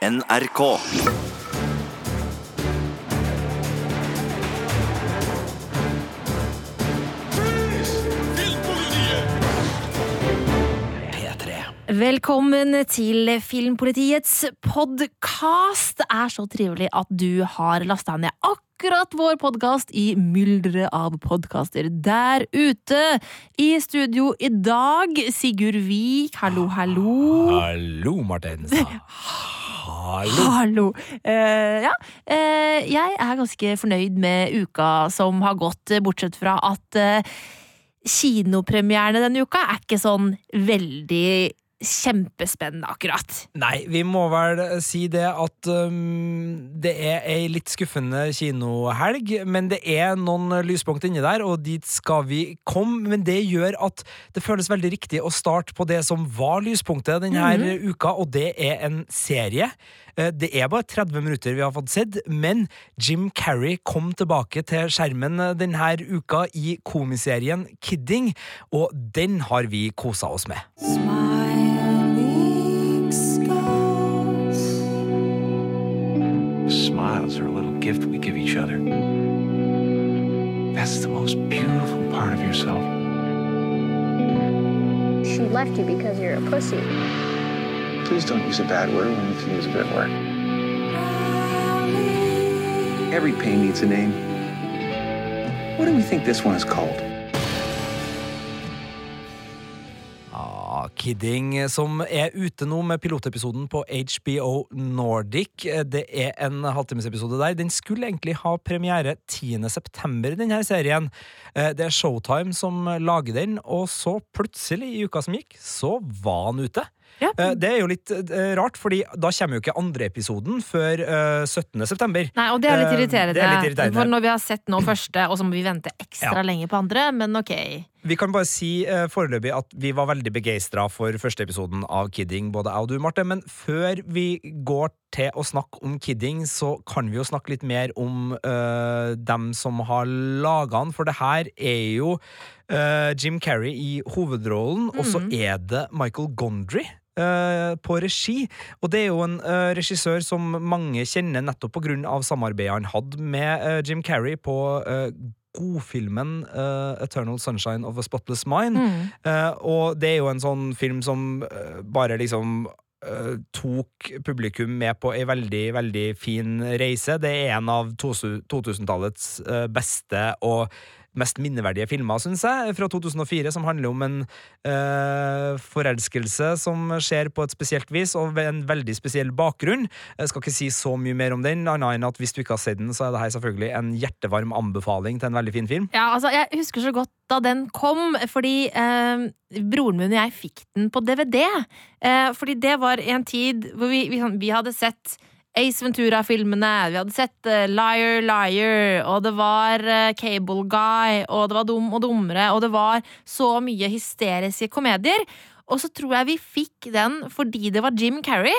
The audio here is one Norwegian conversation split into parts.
NRK. Velkommen til Filmpolitiets podkast. Det er så trivelig at du har lasta ned akkurat vår podkast i mylderet av podkaster der ute. I studio i dag, Sigurd Vik, hallo, hallo. Hallo, Martensa. Hallo. Hallo. Uh, ja, Uh, jeg er ganske fornøyd med uka som har gått, bortsett fra at uh, kinopremierene denne uka er ikke sånn veldig kjempespennende, akkurat. Nei, vi må vel si det at um, det er ei litt skuffende kinohelg, men det er noen lyspunkt inni der, og dit skal vi komme. Men det gjør at det føles veldig riktig å starte på det som var lyspunktet denne uka, og det er en serie. Eh, Det er bare 30 minutter vi har fått sett, men Jim Carrey kom tilbake til skjermen denne uka i komiserien Kidding, og den har vi kosa oss med. Smiles are a little gift we give each other. That's the most beautiful part of yourself. She left you because you're a pussy. Please don't use a bad word when you can use a good word. Every pain needs a name. What do we think this one is called? Kidding, som er ute nå med pilotepisoden på HBO Nordic. Det er en halvtimesepisode der. Den skulle egentlig ha premiere 10. september, denne serien. Eh, Det er Showtime som lager den, og så plutselig, i uka som gikk, så var han ute. Ja. Eh, Det er jo litt eh, rart, fordi da kommer jo ikke andre episoden før eh, 17. september. Nei, og det er litt Eh, irriterende, det er litt irriterende. for når vi har sett nå første, og så må vi vente ekstra Ja. lenge på andre, men ok. Vi kan bare si eh, foreløpig at vi var veldig begeistra for første episoden av Kidding, både jeg og du, Marte. Men før vi går til å snakke om Kidding, så kan vi jo snakke litt mer om eh, dem som har laga den. For det her er jo eh, Jim Carrey i hovedrollen, og så er det Michael Gondry. Eh, på regi. Og det er jo en eh, regissør som mange kjenner nettopp av samarbeidet han hadde med eh, Jim Carrey på uh, godfilmen uh, Eternal Sunshine of a Spotless Mind. Eh, og det er jo en sånn film som uh, bare liksom uh, tok publikum med på ei veldig, veldig fin reise. Det er en av 2000-tallets eh, beste og mest minneverdige filmer, syns jeg, fra 2004, som handler om en eh, forelskelse som skjer på et spesielt vis, og ved en veldig spesiell bakgrunn. Jeg skal ikke si så mye mer om den, annet enn at hvis du ikke har sett den, så er det her selvfølgelig en hjertevarm anbefaling til en veldig fin film. Ja, altså, jeg husker så godt da den kom, fordi eh, broren min og jeg fikk den på DVD. Eh, fordi det var en tid hvor vi, vi, sånn- vi hadde sett Ace Ventura-filmene, vi hadde sett eh, Liar Liar, og det var eh, Cable Guy, og det var Dum og dummere, og det var så mye hysteriske komedier. Og så tror jeg vi fikk den fordi det var Jim Carrey,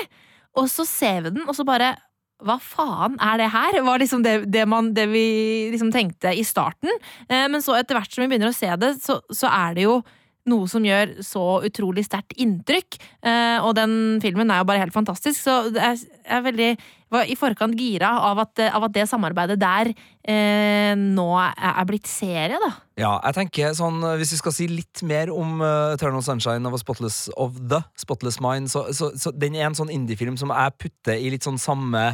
og så ser vi den, og så bare hva faen er det her? Var liksom det, det, man, det vi liksom tenkte i starten. Eh, men så etter hvert som vi begynner å se det, så, så er det jo noe som gjør så utrolig sterkt inntrykk. Eh, og den filmen er jo bare helt fantastisk. Så jeg er, veldig var i forkant gira av at, av at det samarbeidet der eh, nå er, blitt serie, da. Ja, jeg tenker sånn, Hvis vi skal si litt mer om uh, Eternal Sunshine of, Spotless, of The Spotless Mind, så, så, så den er en sånn indiefilm som jeg putter i litt sånn samme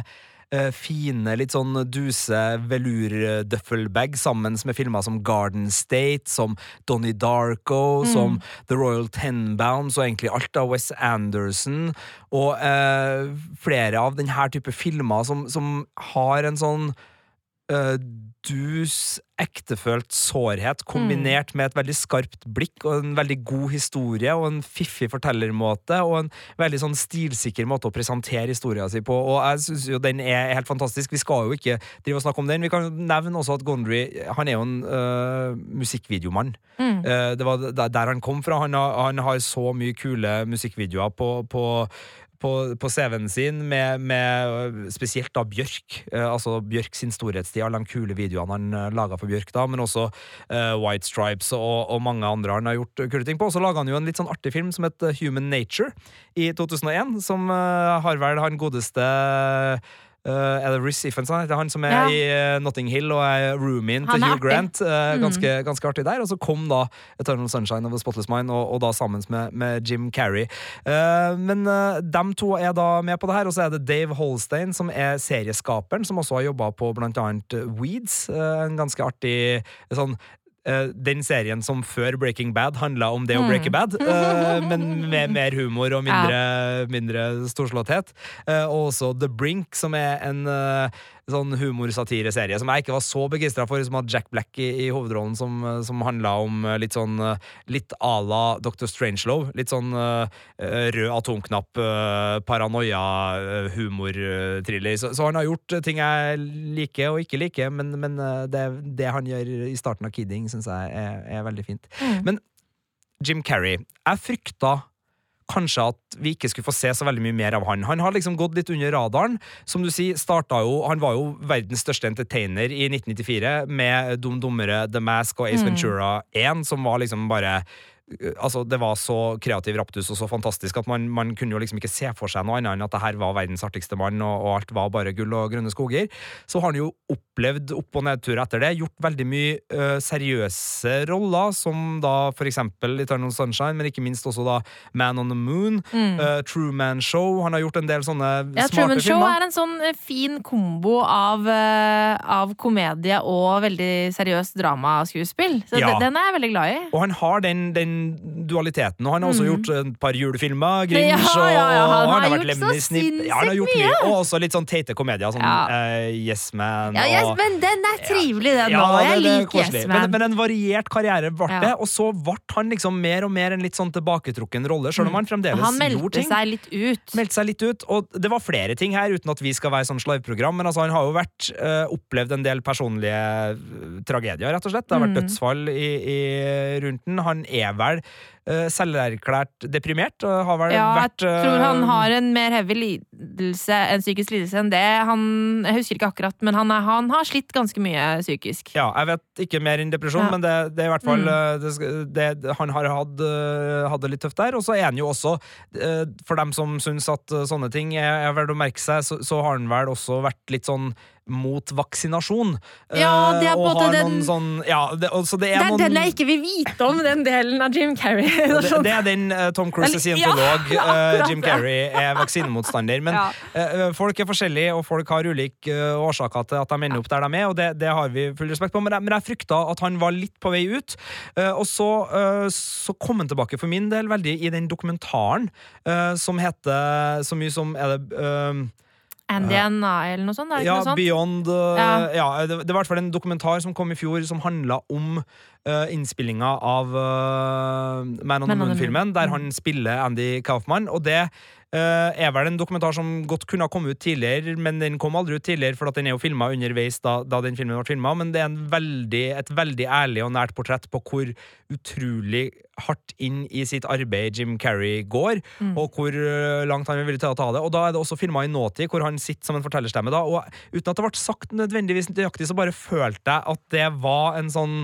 eh, fine, litt sånn duse velurdøffelbag sammen med filmer som Garden State, som Donnie Darko, som The Royal Tenbounds og egentlig alt av Wes Anderson, og eh, flere av denne type filmer som, som har en sånn eh, dus, ektefølt sårhet, kombinert med et veldig skarpt blikk og en veldig god historie og en fiffig fortellermåte og en veldig sånn stilsikker måte å presentere historien sin på. Og jeg syns jo den er helt fantastisk. Vi skal jo ikke drive og snakke om den. Vi kan nevne også at Gondry han er jo en øh, musikkvideomann. Eh, det var der, der han kom fra. Han har, han har så mye kule musikkvideoer på, på på, på CV-en sin med, med spesielt da Bjørk. Eh, altså Bjørk sin storhetstid, alle de kule videoene han uh, laga for Bjørk da, men også eh, White Stripes og, og mange andre han har gjort kule ting på. Og så laga han jo en litt sånn artig film som het Human Nature i 2001, som uh, har vel han godeste Uh, er det Riz Iffens han heter? Han som er Ja. i uh, Notting Hill og er roomien til Hugh. Grant. Uh, ganske, ganske artig der. Og så kom da Eternal Sunshine of the Spotless Mind, og, og da sammen med, med Jim Carrey. Uh, men uh, dem to er da med på det her, og så er det Dave Holstein, som er serieskaperen, som også har jobba på blant annet uh, Weeds. Uh, en ganske artig sånn eh, den serien som før Breaking Bad handla om det å Mm. breake bad, eh, men med mer humor og mindre, mindre storslåtthet. Eh, og også The Brink, som er en eh, sånn humorsatireserie som jeg ikke var så begeistra for, som hadde Jack Black i, i hovedrollen, som, som handla om eh, litt sånn eh, Litt à la Dr. Strangelove. Litt sånn eh, rød atomknapp, uh, paranoia-humorthriller. så, så han har gjort ting jeg liker og ikke liker, men, men det, det han gjør i starten av Kidding, syns jeg er, er veldig fint. Mm. Men Jim Carrey Jeg frykta kanskje at vi ikke skulle få se så veldig mye mer av han. Han har liksom gått litt under radaren. Som du sier, starta jo Han var jo verdens største entertainer i 1994 med Dum Dummere, The Mask og Ace Mm. Ventura 1, som var liksom bare Altså, Det var så kreativ raptus og så fantastisk at man, man kunne jo liksom ikke se for seg noe annet enn at det her var verdens artigste mann, og, og alt var bare gull og grønne skoger. Så har han jo opplevd opp- og nedturer etter det. Gjort veldig mye ø, seriøse roller, som da for eksempel Eternal Sunshine, men ikke minst også da Man on the Moon, Mm. ø, True Man Show. Han har gjort en del sånne Ja, smarte Truman Show filmer. er en sånn fin kombo av, eh, av komedie og veldig seriøst dramaskuespill. Så Ja. den, den er jeg veldig glad i. Og han har den, den dualiteten, og han har også Mm. gjort et par julefilmer. Grinch, Ja, og ja, ja, han har vært gjort så Lemmy Snipp. Ja, han har gjort sinnssykt mye. Og også litt sånn teite komedier, sånn Ja. eh, Yes Man Ja, yes, og men den er trivelig, den Ja, Jeg er liker. Yes Man. men en variert karriere ble det, og så ble han liksom mer og mer en litt sånn tilbaketrukken rolle, selv om han fremdeles Mm. Han gjorde ting. ut. Meldte seg litt ut, og det var flere ting her, uten at vi skal være sånn slaveprogram, men altså, han har jo vært, uh, opplevd en del personlige eh, tragedier, rett og slett. Det har vært Mm. dødsfall i, i, rundt den. Han er vel uh, selverklært deprimert, og har vel Ja, vært Jeg tror han har en mer heavy lidelse, en psykisk lidelse enn det. Han, jeg husker ikke akkurat, men han, er, han har slitt ganske mye psykisk. Ja, jeg vet ikke mer enn depresjon, Ja. men det, det er i hvert fall Mm. eh, det, Han har hatt, eh, hatt det litt tøft der. Og så er han jo også, eh, for dem som syns at eh, sånne ting er, er verdt å merke seg, så, så har han vel også vært litt sånn mot vaksinasjon. Ja, det er Eh, på en den- sånn Ja, det, og så det Det er er noen den jeg ikke vil vite om, den delen av Jim Carrey. Det er det, sånn- det er den eh, Tom Cruise er scientolog. ja, uh, Jim. Carrey er vaksinemotstander. Men Ja. uh, folk er forskjellige, og folk har ulike uh, årsaker til at de ender opp der de er, og det, det har vi full respekt på. Men jeg, men jeg frykta at han var litt på vei ut. Og så, så kom han tilbake for min del veldig i den dokumentaren som heter så mye som Er det eh, Andy and eller noe sånt? Ja, noe sånt? Beyond uh, Ja. ja. det, det var i hvert fall en dokumentar som kom i fjor, som handla om uh, innspillinga av uh, Man on the Moon-filmen, der han spiller Andy Kaufman. Og det uh, er vel en dokumentar som godt kunne ha kommet ut tidligere, men den kom aldri ut tidligere, for den er jo filma underveis da, da den filmen ble filma. Men det er en veldig, et veldig ærlig og nært portrett på hvor utrolig hardt inn i sitt arbeid Jim Carrey går, Mm. og hvor uh, langt han er villig til å ta det. Og da er det også filma i nåtid, hvor han sitter som en fortellerstemme. da, Og uten at det ble sagt nødvendigvis nøyaktig, så bare følte jeg at det var en sånn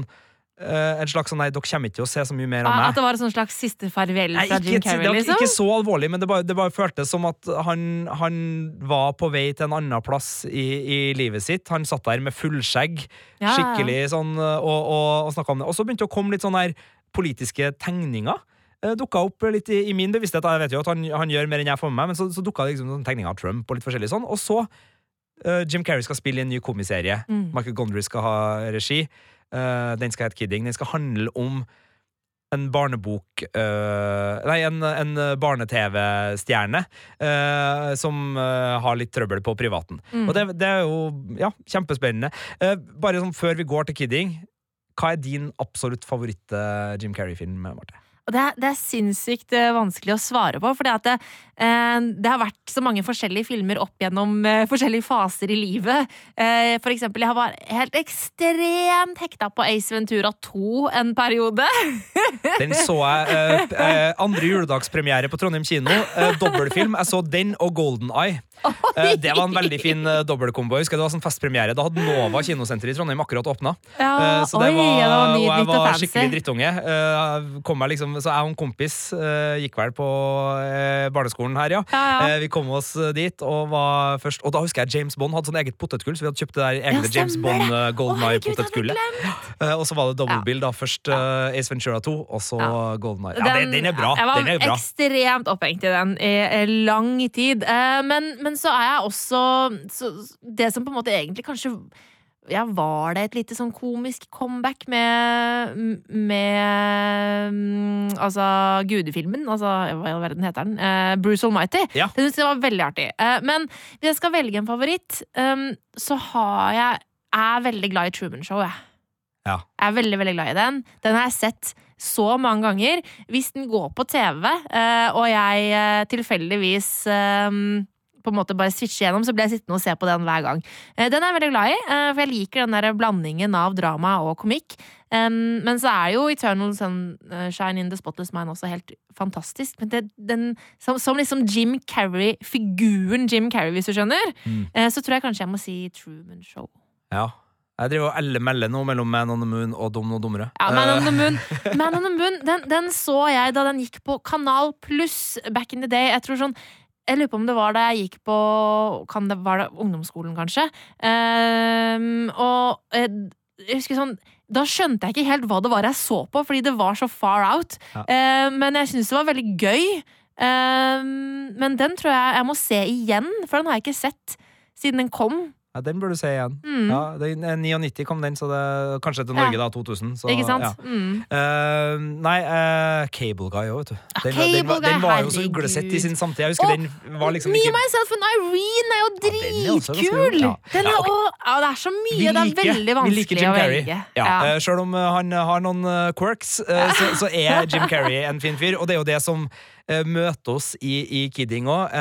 uh, en slags sånn Nei, dere kommer ikke til å se så mye mer av Ah, meg. At det var en sånn slags siste farvel Nei, fra ikke, Jim det var liksom? ikke så alvorlig, men det bare, det bare føltes som at han, han var på vei til en annen plass i, i livet sitt. Han satt der med fullskjegg, Ja, skikkelig sånn, og, og, og snakka om det. Og så begynte det å komme litt sånne her politiske tegninger. Uh, dukka opp litt i, i min bevissthet. Jeg vet jo at han, han gjør mer enn jeg får med meg, men så, så dukka det liksom sånn tegninger av Trump og litt forskjellig sånn. Og så uh, Jim Carrey skal spille i en ny komiserie. Mm. Michael Gondry skal ha regi. Uh, den skal hete Kidding. Den skal handle om en barnebok øh, Nei, en, en barne-TV-stjerne øh, som øh, har litt trøbbel på privaten. Mm. Og det, det er jo ja, kjempespennende. Uh, bare sånn før vi går til Kidding, hva er din absolutt favoritt-Jim Carrey-film, Marte? Og det er, det er sinnssykt eh, vanskelig å svare på, at det, eh, det har vært så mange forskjellige filmer opp gjennom eh, forskjellige faser i livet. Eh, for eksempel, jeg var helt ekstremt hekta på Ace Ventura 2 en periode. Den så jeg eh, eh, andre juledagspremiere på Trondheim kino. Dobbeltfilm. Jeg så den og Golden Eye. Eh, det var en veldig fin eh, dobbeltkombo. Jeg Det var sånn festpremiere. Da hadde Nova kinosenter i Trondheim akkurat åpna. Ja, Eh, så det var, ja, det var og jeg var skikkelig drittunge. Kom meg liksom, så jeg og en kompis eh, gikk vel på eh, barneskolen her, ja. Ja, ja. Eh, vi kom oss dit, og var først Og da husker jeg James Bond hadde sånn eget potetgull, så vi hadde kjøpt det der egne Ja, James. Bond uh, Golden Eye-potetgullet. Og så var det Ja. da. Først Ace Ventura 2, og så. Golden Eye. Ja, den, den er bra. Jeg var Den bra. ekstremt opphengt i den i, lang tid. Men, men så er jeg også så, Det som på en måte egentlig kanskje ja, var det et lite sånn komisk comeback med Med mm, Altså gudefilmen, altså hva i all verden heter den? Uh, Bruce Almighty. Ja. Den synes jeg var veldig artig. Uh, men hvis jeg skal velge en favoritt, um, så har jeg er veldig glad i Truman Show, jeg. Ja. Jeg er veldig, veldig glad i den. Den har jeg sett så mange ganger. Hvis den går på TV, uh, og jeg eh, tilfeldigvis eh, på en måte bare switcher gjennom, så blir jeg sittende og se på den hver gang. Eh, Den er jeg veldig glad i, eh, for jeg liker den der blandingen av drama og komikk. Men så er jo Eternal Sunshine in the Spotless Mind også helt fantastisk. Men det, den, som, som liksom Jim Carrey, figuren Jim Carrey, hvis du skjønner, Mm. eh, så tror jeg kanskje jeg må si Truman Show. Ja. Jeg driver og elle-melle nå mellom Man on the Moon og Dum og dummere. Ja, Man on the Moon, Man on the Moon den, den så jeg da den gikk på Kanal Pluss back in the day. Jeg tror sånn jeg lurer på om det var da jeg gikk på kan det, Var det ungdomsskolen, kanskje? Um, og eh, jeg husker sånn Da skjønte jeg ikke helt hva det var jeg så på, fordi det var så far out. Ja. Uh, men jeg syntes det var veldig gøy. Uh, men den tror jeg jeg må se igjen, for den har jeg ikke sett siden den kom. Ja, den bør du se igjen. Mm. Ja, den, eh, 99 kom den, så det kanskje til Ja. Norge da, 2000. Så, ikke sant? Ja. Mm. Uh, nei, uh, Cable Guy òg, vet du. Den, Cable den, var- den var jo så uglesett i sin samtid. Jeg husker og, den var liksom Me, ikke Myself and Irene er jo Ja, den også dritkul! ja. Den er, ok. ja, det er så mye. Vi det er veldig vanskelig liker å velge. Ja, Ja. eh, Selv om eh, han har noen eh, quirks, eh, så, så er Jim Carrey en fin fyr. Og det er jo det som eh, møter oss i, i Kidding òg.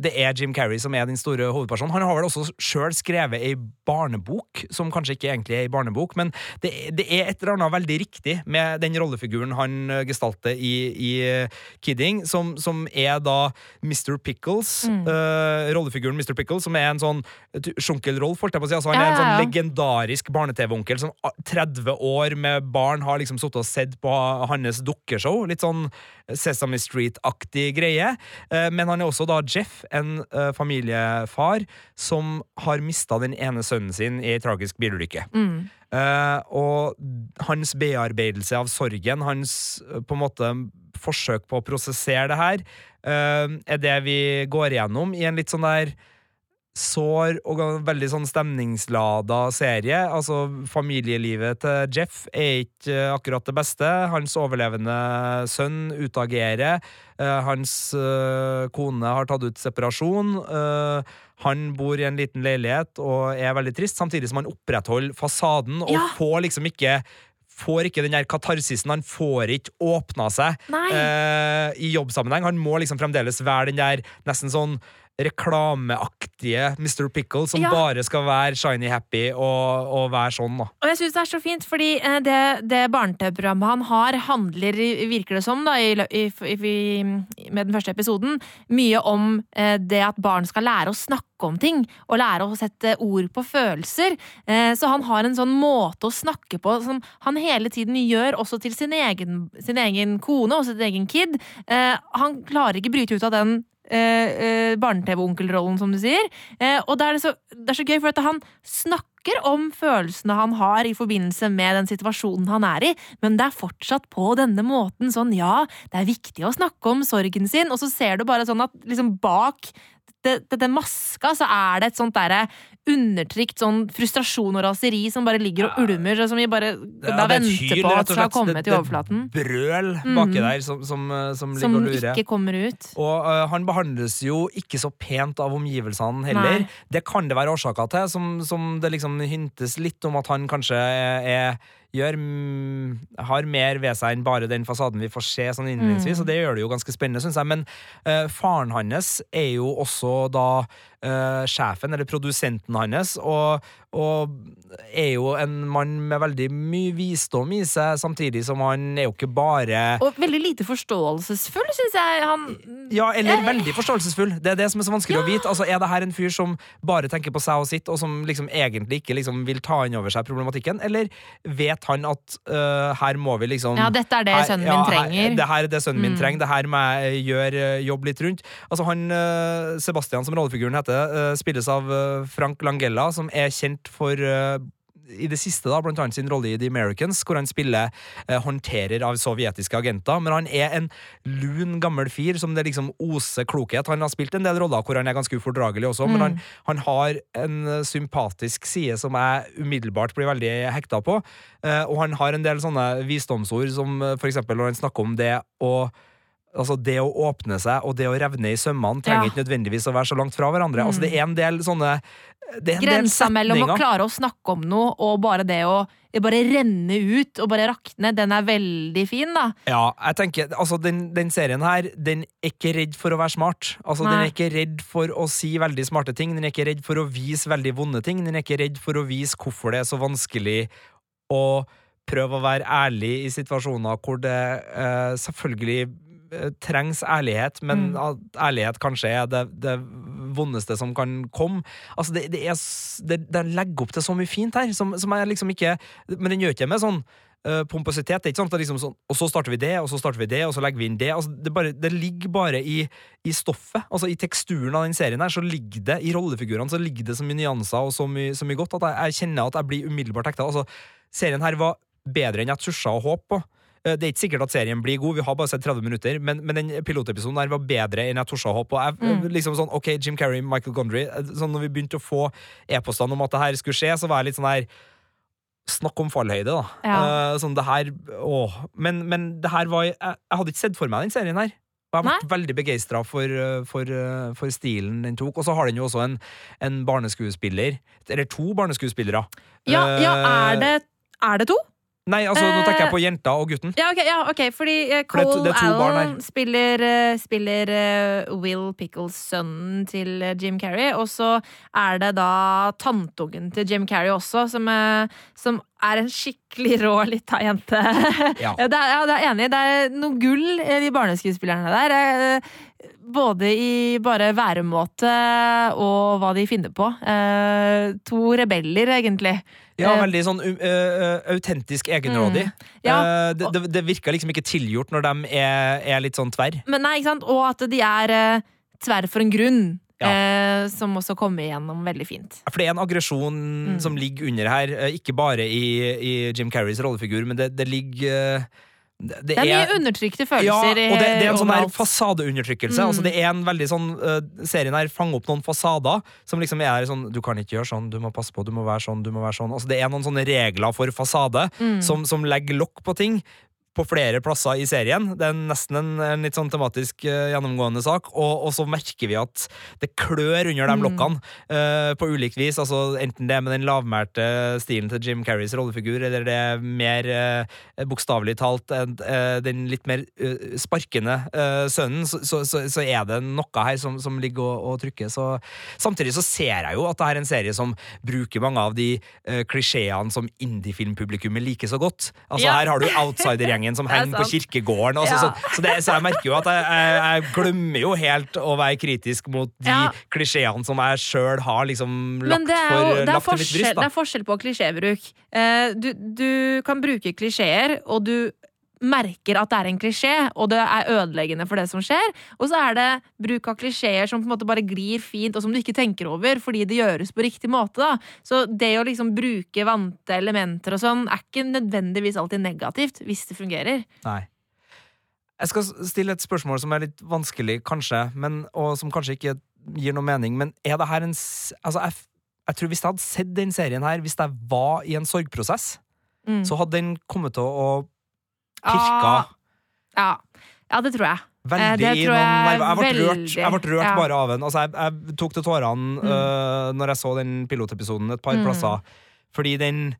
det er Jim Carrey som er den store hovedpersonen. Han har vel også sjøl skrevet ei barnebok, som kanskje ikke egentlig er ei barnebok, men det, det er et eller annet veldig riktig med den rollefiguren han eh, gestalter i, i eh, Kidding, som, som er da Mr. Pickles. Mm. eh, rollefiguren Mr. Pickles, som er en sånn Sjunkel-Rolf, holdt jeg på å si. Altså, han er en sånn legendarisk barne-TV-onkel som ah, 30 år med barn har liksom sittet og sett på hans dukkeshow. Litt sånn Sesame Street-aktig greie. Eh, Men han er også da Jeff, en eh, familiefar som har mista den ene sønnen sin i ei tragisk bilulykke. Mm. Eh, og hans bearbeidelse av sorgen, hans på en måte forsøk på å prosessere det her, eh, er det vi går igjennom i en litt sånn der sår og veldig sånn stemningslada serie. Altså, familielivet til Jeff er ikke eh, akkurat det beste. Hans overlevende sønn utagerer. Eh, hans eh, kone har tatt ut separasjon. Han bor i en liten leilighet og er veldig trist, samtidig som han opprettholder fasaden og Ja. får liksom ikke Får ikke den der katarsisen. Han får ikke åpna seg eh, i jobbsammenheng. Han må liksom fremdeles være den der nesten sånn reklameaktige Mr. Pickle som Ja. bare skal være shiny happy og, og være sånn, da. Og jeg syns det er så fint, fordi eh, det, det barne-TV-programmet han har, handler, virker det som, da, i, i, i, med den første episoden, mye om eh, det at barn skal lære å snakke om ting, og lære å sette ord på følelser. Eh, så han har en sånn måte å snakke på som han hele tiden gjør også til sin egen, sin egen kone og sin egen kid. Han klarer ikke bryte ut av den eh, eh, barne-TV-onkelrollen, som du sier. Eh, og da er det, så, det er så gøy, for at han snakker om følelsene han har i forbindelse med den situasjonen han er i, men det er fortsatt på denne måten sånn, ja, det er viktig å snakke om sorgen sin, og så ser du bare sånn at liksom bak det, det, den maska så er det et sånt derre undertrykt sånn frustrasjon og raseri som bare ligger og ulmer, og som vi bare Ja, da det er venter hyl, på at skal komme til overflaten. det overflaten. Brøl Mhm. baki der som, som, eh, som ligger Som ikke kommer ut. Og uh, han behandles jo ikke så pent av omgivelsene heller. Nei. Det kan det være årsaker til, som, som det liksom hintes litt om at han kanskje er gjør mm, har mer ved seg enn bare den fasaden vi får se sånn innledningsvis, og det gjør det jo ganske spennende, syns jeg. Men uh, faren hans er jo også da eh, sjefen, eller produsenten hans, og, og er jo en mann med veldig mye visdom i seg, samtidig som han er jo ikke bare Og veldig lite forståelsesfull, syns jeg. Han Ja, eller Jeg- veldig forståelsesfull. Det er det som er så vanskelig å vite. Altså, Er det her en fyr som bare tenker på seg og sitt, og som liksom egentlig ikke liksom vil ta inn over seg problematikken, eller vet han at uh, her må vi liksom Ja, dette er det her- sønnen ja, min her- trenger. Det her er det sønnen min Mm. trenger. Det her må jeg gjøre øh, jobb litt rundt. Altså han Sebastian, som rollefiguren heter, øh, spilles av øh, Frank Langella, som er kjent for øh, i det siste, da, blant annet sin rolle i The Americans, hvor han spiller eh, håndterer av sovjetiske agenter. Men han er en lun, gammel fyr som det liksom oser klokhet. Han har spilt en del roller hvor han er ganske ufordragelig også, men Mm. han, han har en eh, sympatisk side som jeg umiddelbart blir veldig hekta på. Eh, og han har en del sånne visdomsord som eh, for eksempel når han snakker om det å Altså Det å åpne seg og det å revne i sømmene trenger Ja. ikke nødvendigvis å være så langt fra hverandre. Mm. Altså Det er en del sånne Grensa mellom å klare å snakke om noe og bare det å bare renne ut og bare rakne, den er veldig fin, da. Ja, jeg tenker, altså den, den serien her, den er ikke redd for å være smart. Altså, den er ikke redd for å si veldig smarte ting, den er ikke redd for å vise veldig vonde ting, den er ikke redd for å vise hvorfor det er så vanskelig å prøve å være ærlig i situasjoner hvor det eh, selvfølgelig trengs ærlighet, men Mm. at ærlighet kanskje er det, det vondeste som kan komme. Altså, det, det er det, det, legger opp til så mye fint her, som, som jeg liksom ikke Men den gjør ikke med sånn uh, pompositet. Det er ikke sånn at det er liksom sånn Og så starter vi det, og så starter vi det, og så legger vi inn det. Altså, det, bare, det ligger bare i, i stoffet. Altså I teksturen av den serien her så ligger det i rollefigurene så ligger det så mye nyanser og så mye, så mye godt at jeg, jeg kjenner at jeg blir umiddelbart hekta. Altså, serien her var bedre enn jeg tursa å håpe på. Eh, Det er ikke sikkert at serien blir god, vi har bare sett 30 minutter, men, men den pilotepisoden her var bedre enn jeg torde å håpe på. Jeg, Mm. liksom sånn, ok, Jim Carrey, Michael Gondry eh, sånn Når vi begynte å få e-postene om at det her skulle skje, så var jeg litt sånn her Snakk om fallhøyde, da. Ja. Uh, sånn, det her Åh. Men, men det her var jeg, jeg hadde ikke sett for meg den serien her. Og jeg ble veldig begeistra for, eh, for, eh, for stilen den tok. Og så har den jo også en, en barneskuespiller, eller to barneskuespillere. Ja, ja Eh, er, det, er det to? Nei, altså, nå tenker jeg Eh, på jenta og gutten. Ja, ok, ja, okay fordi For det er Cole det barn Allen spiller, uh, spiller uh, Will Pickles, sønnen til Jim Carrey, og så er det da tanteungen til Jim Carrey også, som, som er en skikkelig rå lita jente. Ja. Ja, det er, ja, det er enig. Det er noe gull, de barneskuespillerne der. Både i bare væremåte og hva de finner på. To rebeller, egentlig. Ja, Eh, veldig sånn uh, autentisk egenrådig. Ja, Uh, det, det, det virker liksom ikke tilgjort når de er, er litt sånn tverr. Men nei, ikke sant? Og at de er uh, tverr for en grunn. Ja. Eh, som også kommer igjennom veldig fint. For det er en aggresjon Mm. som ligger under her, ikke bare i, i Jim Carreys rollefigur, men det, det ligger det, Det er mye undertrykte følelser. ja, og det, det er en sånn her fasadeundertrykkelse. Mm. Altså det er en veldig sånn uh, Serien her fanger opp noen fasader som liksom er sånn Du kan ikke gjøre sånn, du må passe på, du må være sånn, du må være sånn. Altså Det er noen sånne regler for fasade Mm. som, som legger lokk på ting. På flere plasser i serien. Det er nesten en, en litt sånn tematisk uh, gjennomgående sak. Og, og så merker vi at det klør under de Mm. lokkene uh, på ulikt vis. Altså Enten det er med den lavmælte stilen til Jim Carreys rollefigur, eller det er mer uh, bokstavelig talt en- den litt mer sparkende sønnen, så, så, så, så er det noe her som, som ligger og, og trykker. Så, samtidig så ser jeg jo at det er en serie som bruker mange av de klisjeene som indiefilmpublikummet liker så godt. Altså Ja. Her har du outsidergjengen som er henger på kirkegården. Altså, Ja. sånn. så, det, så jeg merker jo at jeg, jeg, jeg glemmer jo helt å være kritisk mot de Ja. klisjeene som jeg sjøl har liksom lagt, jo, for, det, er lagt til mitt forskjell, Da. det er forskjell på klisjébruk. Uh, du, du kan bruke klisjeer, og du merker at det er en klisjé, og det er ødeleggende for det som skjer. Og så er det bruk av klisjeer som på en måte bare glir fint, og som du ikke tenker over fordi det gjøres på riktig måte. da. Så det å liksom bruke vante elementer og sånn er ikke nødvendigvis alltid negativt, hvis det fungerer. Nei. Jeg skal stille et spørsmål som er litt vanskelig, kanskje, men, og som kanskje ikke gir noe mening, men er det her en Altså, jeg, jeg tror hvis jeg hadde sett den serien her, hvis jeg var i en sorgprosess, Mm. så hadde den kommet til å pirka Ah, ja. ja, det tror jeg. veldig det i noen. Jeg ble rørt, jeg ble rørt ja. bare av den. Altså, jeg, jeg tok til tårene Mm. Uh, når jeg så den pilotepisoden et par Mm. plasser, fordi den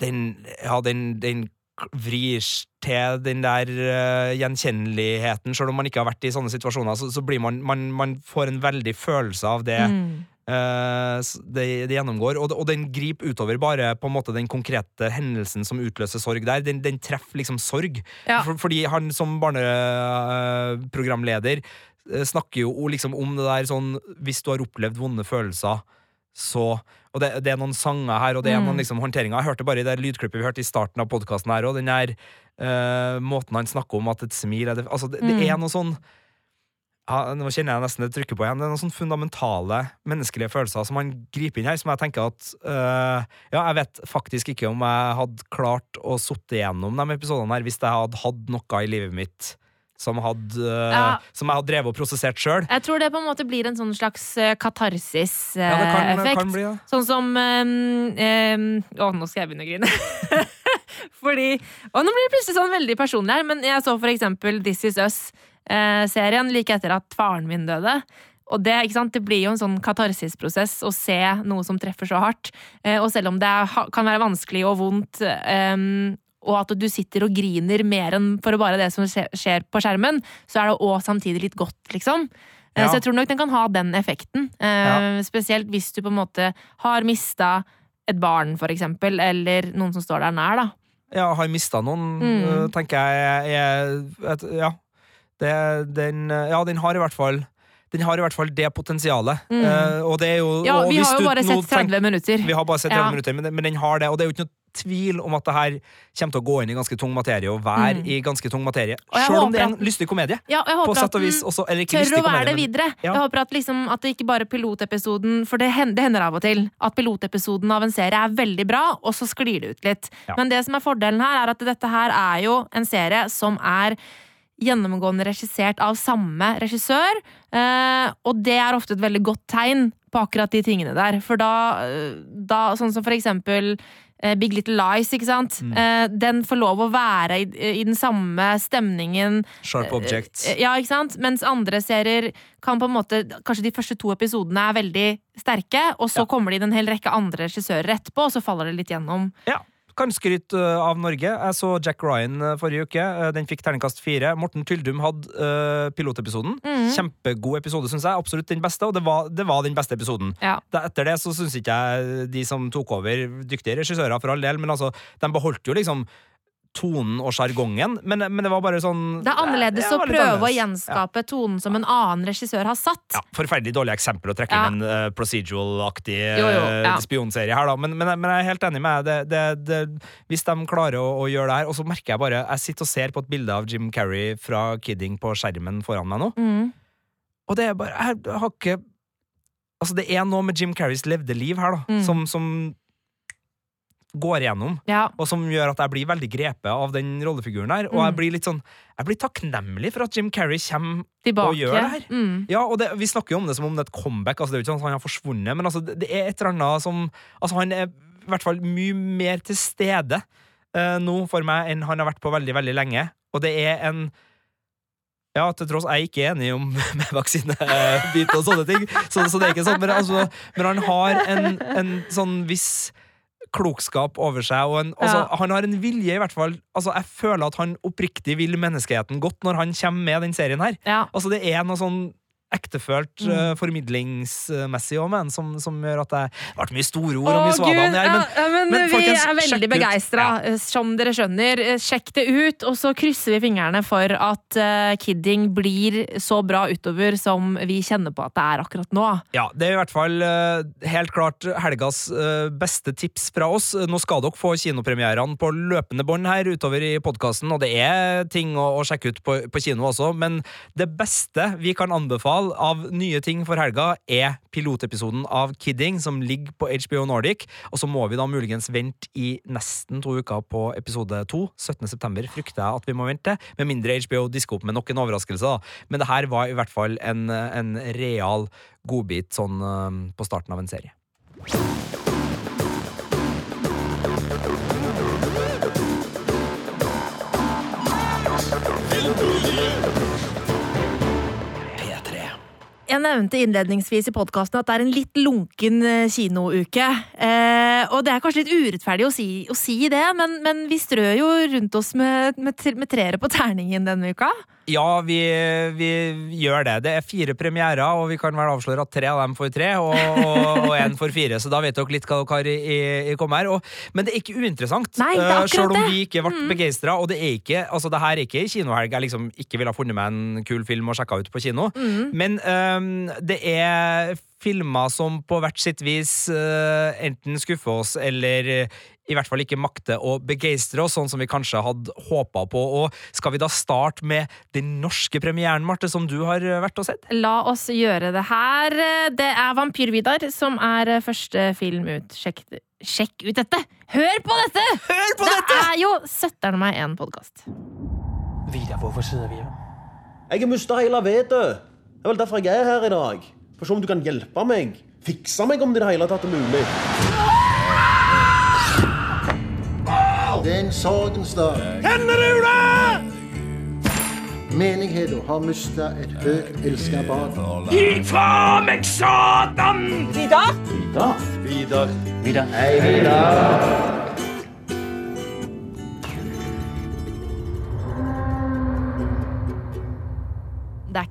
den, ja, den, den vrir til den der uh, gjenkjenneligheten. Selv om man ikke har vært i sånne situasjoner, så, så blir man, man, man får en veldig følelse av det. Mm. Eh, s- det, det gjennomgår, og, og den griper utover bare på en måte den konkrete hendelsen som utløser sorg der. Den, den treffer liksom sorg. Ja. For, fordi han som barneprogramleder uh, snakker jo liksom om det der sånn Hvis du har opplevd vonde følelser, så Og det, det er noen sanger her, og det er Mm. noen liksom håndteringer. Jeg hørte bare i det lydklippet vi hørte i starten av podkasten her, og den der uh, måten han snakker om at et smil er det Altså, det, det Mm. er noe sånn ja, Nå kjenner jeg nesten det trykker på igjen. Det er noen sånne fundamentale menneskelige følelser som han griper inn her, som jeg tenker at øh, Ja, jeg vet faktisk ikke om jeg hadde klart å sitte gjennom de episodene her hvis jeg hadde hatt noe i livet mitt som, hadde, øh, Ja. som jeg hadde drevet og prosessert sjøl. Jeg tror det på en måte blir en sånn slags eh, katarsis-effekt. Ja, det. Sånn som øh, Å, nå skal jeg begynne å grine. Fordi Og nå blir det plutselig sånn veldig personlig her, men jeg så for eksempel This Is Us-serien like etter at faren min døde. Og det, ikke sant? det blir jo en sånn katarsisprosess å se noe som treffer så hardt. Eh, og selv om det kan være vanskelig og vondt, ehm, og at du sitter og griner mer enn for bare det som skjer på skjermen, så er det òg samtidig litt godt, liksom. Eh, Ja. Så jeg tror nok den kan ha den effekten. Eh, Spesielt hvis du på en måte har mista et barn, for eksempel, eller noen som står der nær, da. Ja, har mista noen, Mm. tenker jeg. jeg, et, ja. Det, den, øh, ja, den har i hvert fall den har i hvert fall det potensialet. Mm. Uh, og det er jo Ja, vi har jo bare sett 30 tenk, minutter. Vi har bare sett 30 Ja. minutter, men, men den har det. Og det er jo ikke noe tvil om at det her kommer til å gå inn i ganske tung materie, og være Mm. i ganske tung materie. Selv om det er en lystig komedie. Ja, og jeg håper at den også. Tør å være komedie, det men- videre. Ja. Jeg håper at, liksom, at det ikke bare pilotepisoden For det hender, det hender av og til at pilotepisoden av en serie er veldig bra, og så sklir det ut litt. Ja. Men det som er fordelen her, er at dette her er jo en serie som er gjennomgående regissert av samme regissør, eh, og det er ofte et veldig godt tegn på akkurat de tingene der. For da, eh, da sånn som for eksempel eh, Big Little Lies, ikke sant? Mm. Den får lov å være i, i den samme stemningen Sharp Objects. Eh, Ja, ikke sant? Mens andre serier kan på en måte Kanskje de første to episodene er veldig sterke, og så Ja. kommer det inn en hel rekke andre regissører etterpå, og så faller det litt gjennom. Ja. Kan skryte øh, av Norge. Jeg så Jack Ryan øh, forrige uke. Øh, Den fikk terningkast fire. Morten Tyldum hadde uh, pilotepisoden. Mm. Kjempegod episode, syns jeg. Absolutt den beste, og det var, det var den beste episoden. Ja. Etter det så syns ikke jeg de som tok over, dyktige regissører for all del, men altså, de beholdt jo liksom tonen og sjargongen, men, men det var bare sånn Det er annerledes Ja, å prøve annerledes. å gjenskape gjenskape tonen som en annen regissør har satt. Ja, Forferdelig dårlig eksempel å trekke Ja. inn en uh, procedural-aktig Jo, jo, eh, ja. spionserie her, da. Men, men, men jeg er helt enig med deg. Det, det, det, hvis de klarer å, å gjøre det her Og så merker jeg bare Jeg sitter og ser på et bilde av Jim Carrey fra Kidding på skjermen foran meg nå, Mm. og det er bare Jeg har ikke Altså, det er noe med Jim Carreys levde liv her, da, Mm. som, som går igjennom. Ja. Og som gjør at jeg blir veldig grepet av den rollefiguren der. Og Mm. jeg blir litt sånn Jeg blir takknemlig for at Jim Carrey kommer Tilbake. Og gjør det her. Mm. Ja, og det, Vi snakker jo om det som om det er et comeback. Altså, det er jo ikke sånn at han har forsvunnet, men altså, det, det er et eller annet som Altså, han er i hvert fall mye mer til stede uh, nå for meg enn han har vært på veldig, veldig lenge. Og det er en ja, til tross jeg er ikke enig om med vaksinebit og sånne ting, så, så det er ikke sånn, men, altså, men han har en, en sånn viss klokskap over seg, og en, altså, Ja. han har en vilje, i hvert fall. Altså, jeg føler at han oppriktig vil menneskeheten godt når han kommer med den serien her. Ja. Altså, det er noe sånn ektefølt Mm. uh, formidlingsmessig òg men som, som gjør at det Det ble mye store ord og Å, mye svada Gud, her, men ja, men, men vi folkens, er veldig begeistra, Ja. som dere skjønner. Eh, Sjekk det ut, og så krysser vi fingrene for at uh, Kidding blir så bra utover som vi kjenner på at det er akkurat nå. Ja, det er i hvert fall uh, helt klart helgas eh, beste tips fra oss. Nå skal dere få kinopremierene på løpende bånd her utover i podkasten, og det er ting å, å sjekke ut på, på kino også, men det beste vi kan anbefale av nye ting for helga, er pilotepisoden av Kidding, som ligger på HBO Nordic, og så må vi da muligens vente i nesten to uker på episode to. 17. september frykter jeg at vi må vente, med mindre HBO disker opp med nok en overraskelse, da. Men det her var i hvert fall en, en real godbit sånn eh, på starten av en serie. Jeg nevnte innledningsvis i podkasten at det er en litt lunken eh, kinouke. Eh, og det er kanskje litt urettferdig å si, å si det, men, men, vi strør jo rundt oss med, med, med treere på terningen denne uka. Ja, vi, vi, gjør det. Det er fire premierer, og vi kan vel avsløre at tre av dem får tre, og én får fire. Så da vet dere litt hva dere har i, i, komme her. Og, men det er ikke uinteressant, Nei, det uh, selv om vi ikke ble mm. begeistra. Og det er ikke, altså det her er ikke kinohelg jeg liksom ikke ville ha funnet meg en kul film og sjekka ut på kino. Mm. Men um, det er filmer som på hvert sitt vis uh, enten skuffer oss eller i hvert fall ikke makter å begeistre oss, sånn som vi kanskje hadde håpa på. Og skal vi da starte med den norske premieren, Marte, som du har vært og sett? La oss gjøre det her. Det er Vampyr-Vidar som er første film ut. Sjekk, sjekk ut dette! Hør på dette! Hør på det dette! Det er jo søtteren meg en podkast. Vidar, hvorfor sitter vi her? Jeg har mista hele vettet. Det er vel derfor jeg er her i dag. For se om du kan hjelpe meg. Fikse meg om det i det hele tatt er mulig. Det er en sorgens dag. Kjenner du det? Menigheten har mista et høyt elska barn. Gi fra meg, Satan! Vidar? Vidar. Vidar. Vidar. Hei, Vidar.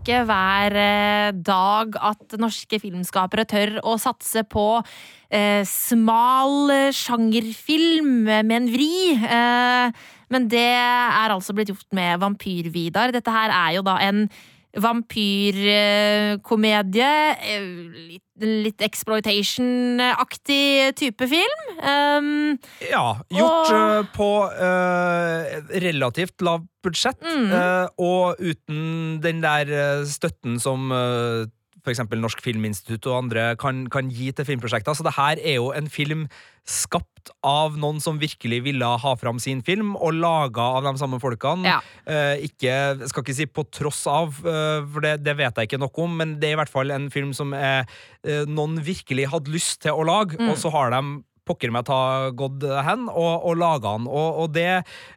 Ikke hver eh, dag at norske filmskapere tør å satse på eh, smal eh, sjangerfilm med en vri. Eh, men det er altså blitt gjort med Vampyr-Vidar. Dette her er jo da en vampyrkomedie. Litt, litt exploitation-aktig type film. Um, ja, gjort og... uh, på uh, relativt lavt budsjett, Mm. uh, og uten den der støtten som for eksempel Norsk Filminstitutt og andre kan, kan, gi til filmprosjekter. Så det her er jo en film skapt av noen som virkelig ville ha fram sin film, og laga av de samme folkene. Ja. Eh, ikke, skal ikke si på tross av, eh, for det, det, vet jeg ikke nok om, men det er i hvert fall en film som er, eh, noen virkelig hadde lyst til å lage, Mm. og så har de pokker meg ta gått hen og, og laga den. Og, og det,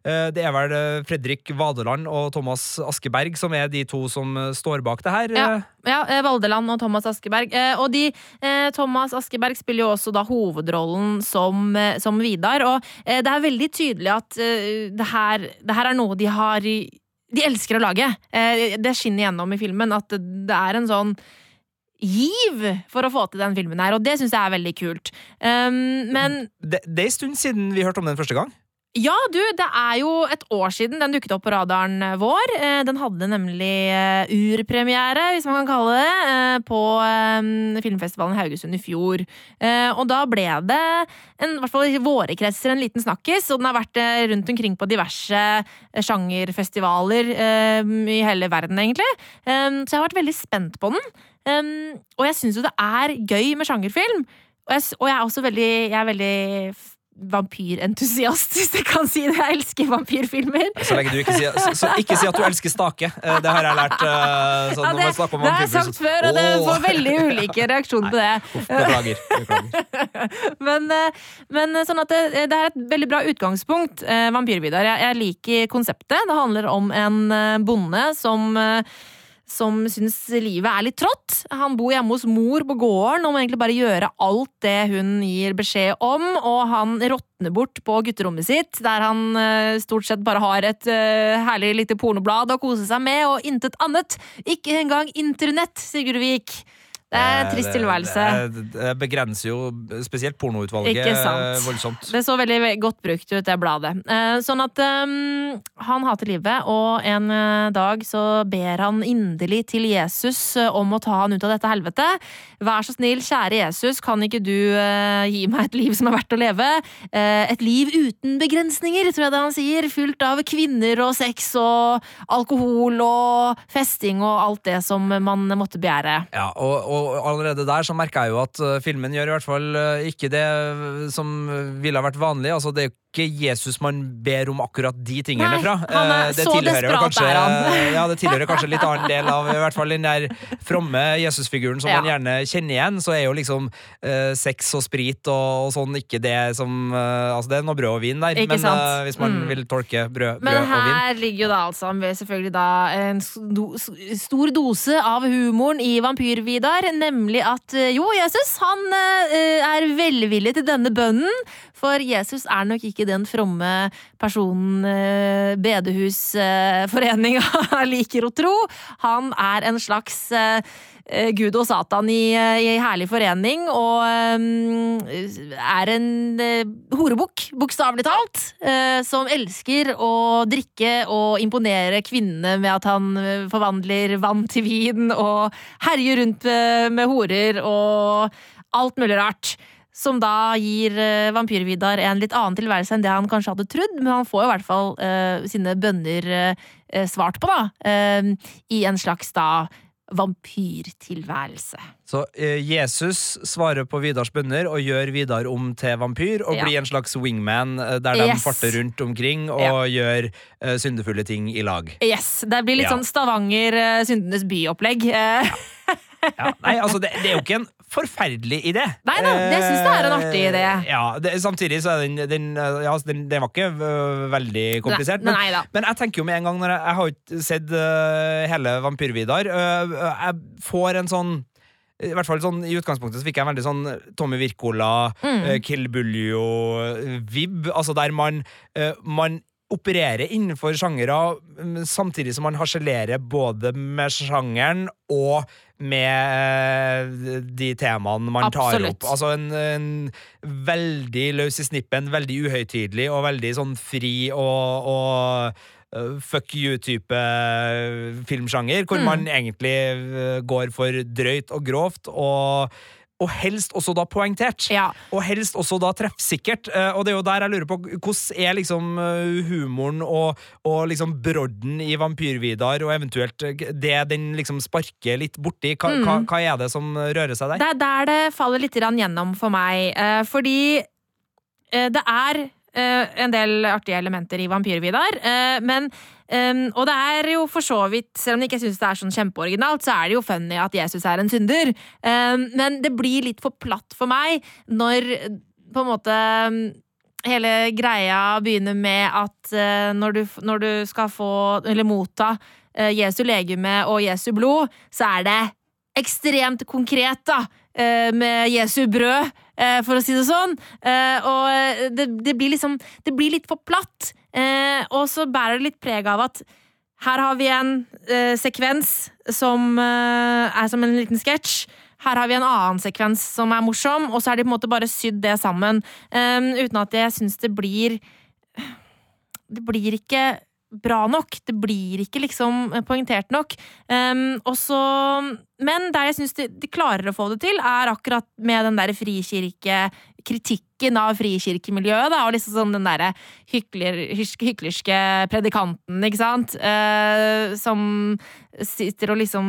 det, er vel Fredrik Vadeland og Thomas Askeberg som er de to som står bak det her. Ja, ja Valdeland og Thomas Askeberg. Og de, Thomas Askeberg spiller jo også da hovedrollen som, som Vidar. Og det er veldig tydelig at det her, det her er noe de har De elsker å lage. Det skinner gjennom i filmen at det er en sånn giv for å få til den filmen her, og det syns jeg er veldig kult. Um, men det, det er en stund siden vi hørte om den første gang. Ja, du, det er jo et år siden den dukket opp på radaren vår. Den hadde nemlig urpremiere, hvis man kan kalle det, på filmfestivalen Haugesund i fjor. Og da ble det, en, i hvert fall i våre kretser, en liten snakkis, og den har vært rundt omkring på diverse sjangerfestivaler i hele verden, egentlig. Så jeg har vært veldig spent på den. Og jeg syns jo det er gøy med sjangerfilm. Og jeg, og jeg er også veldig, jeg er veldig vampyrentusiast, hvis jeg kan si det. Jeg elsker vampyrfilmer. Så lenge du ikke sier, så, så ikke si at du elsker stake. Eh, Det har jeg lært. eh, Sånn, Ja, det, det har jeg sagt før, og det får veldig ulike reaksjoner på det. Uff, Beklager. beklager. Men, eh, men sånn at det, det er et veldig bra utgangspunkt, Vampyr-Vidar. Jeg, jeg liker konseptet. Det handler om en bonde som som syns livet er litt trått. Han bor hjemme hos mor på gården og må egentlig bare gjøre alt det hun gir beskjed om, og han råtner bort på gutterommet sitt, der han eh, stort sett bare har et uh, herlig lite pornoblad å kose seg med, og intet annet. Ikke engang internett, Sigurd Vik. Det er en trist tilværelse. Det, det begrenser jo spesielt pornoutvalget Ikke sant. eh, voldsomt. Det så veldig godt brukt ut, det bladet. Eh, sånn at um, han hater livet, og en eh, dag så ber han inderlig til Jesus eh, om å ta han ut av dette helvete. Vær så snill, kjære Jesus, kan ikke du uh, gi meg et liv som er verdt å leve? Uh, et liv uten begrensninger, tror jeg det han sier. Fylt av kvinner og sex og alkohol og festing og alt det som man måtte begjære. Ja, og, og allerede der så merker jeg jo at uh, filmen gjør i hvert fall uh, ikke det uh, som ville ha vært vanlig. Altså, det er ikke Jesus man ber om akkurat de tingene Nei, fra. han er- Eh, det så desperat kanskje, er han. ja, det tilhører kanskje litt annen del av i hvert fall den der fromme Jesusfiguren som Ja. man gjerne kjenner igjen. Så er jo liksom uh, sex og sprit og, og sånn ikke det som uh, Altså, det er noe brød og vin der, Ikke men eh, hvis man Mm. vil tolke brød, brød og vin Men her ligger jo da altså selvfølgelig da en stor dose av humoren i Vampyr-Vidar, nemlig at jo, Jesus han er velvillig til denne bønnen, for Jesus er nok ikke den fromme personen eh, Bedehusforeninga liker å tro. Han er en slags eh, eh, Gud og Satan i, eh, i herlig forening, og eh, er en eh, horebukk, bokstavelig talt, eh, som elsker å drikke og imponere kvinnene med at han eh, forvandler vann til vin og herjer rundt eh, med horer og alt mulig rart. Som da gir uh, Vampyr-Vidar en litt annen tilværelse enn det han kanskje hadde trodd, men han får jo i hvert fall uh, sine bønner uh, svart på, da. eh, I en slags da vampyrtilværelse. Så eh, Jesus svarer på Vidars bønner og gjør Vidar om til vampyr, og Ja. blir en slags wingman eh, der de Yes. farter rundt omkring og Ja. gjør uh, syndefulle ting i lag. Yes, Det blir litt Ja. sånn Stavanger uh, syndenes by-opplegg. Eh, Ja, nei, altså, det, det er jo ikke en forferdelig idé. Nei da, jeg synes det er en artig idé. Eh, Ja, det, Samtidig så er den Den, eh, ja, den, den var ikke øh, veldig komplisert. Nei, men, nei men jeg tenker jo med en gang når jeg, jeg har ikke sett uh, hele Vampyr-Vidar Uh, Jeg får en sånn i hvert fall sånn, I utgangspunktet så fikk jeg en veldig sånn Tommy Wirkola, Mm. eh, Kill Buljo-vib. Altså der man, eh, man opererer innenfor sjangere, mm, samtidig som man harselerer både med sjangeren og med eh, de temaene man tar opp. Altså en, en veldig løs i snippen, veldig uhøytidelig og veldig sånn fri og, og eh, fuck you-type filmsjanger, hvor Mm. man egentlig eh, går for drøyt og grovt, og, og helst også da poengtert. Ja. Og helst også da treffsikkert. Eh, Og det er jo der jeg lurer på hvordan er liksom eh, humoren og, og liksom brodden i Vampyr-Vidar, og eventuelt eh, det den liksom sparker litt borti. Hva, hva, hva er det som rører seg der? Det er der det faller litt gjennom for meg. fordi det er en del artige elementer i Vampyr-Vidar, men eh, Og det er jo for så vidt, selv om jeg ikke syns det er sånn kjempeoriginalt, så er det jo funny at Jesus er en synder. Um, men det blir litt for platt for meg når på en måte hele greia begynner med at uh, når, du, når du skal få, eller motta, uh, Jesu legeme og Jesu blod, så er det ekstremt konkret, da. uh, Med Jesu brød, for å si det sånn. Og det, det blir liksom Det blir litt for platt. Eh, Og så bærer det litt preg av at her har vi en eh, sekvens som eh, er som en liten sketsj. Her har vi en annen sekvens som er morsom, og så er de på en måte bare sydd det sammen. eh, uten at jeg syns det blir Det blir ikke bra nok. Det blir ikke liksom poengtert nok. Um, og så- men der jeg syns de, de klarer å få det til, er akkurat med den der frikirke Kritikken av frikirkemiljøet, da, og liksom sånn den derre hyklerske predikanten, ikke sant, Eh, som sitter og liksom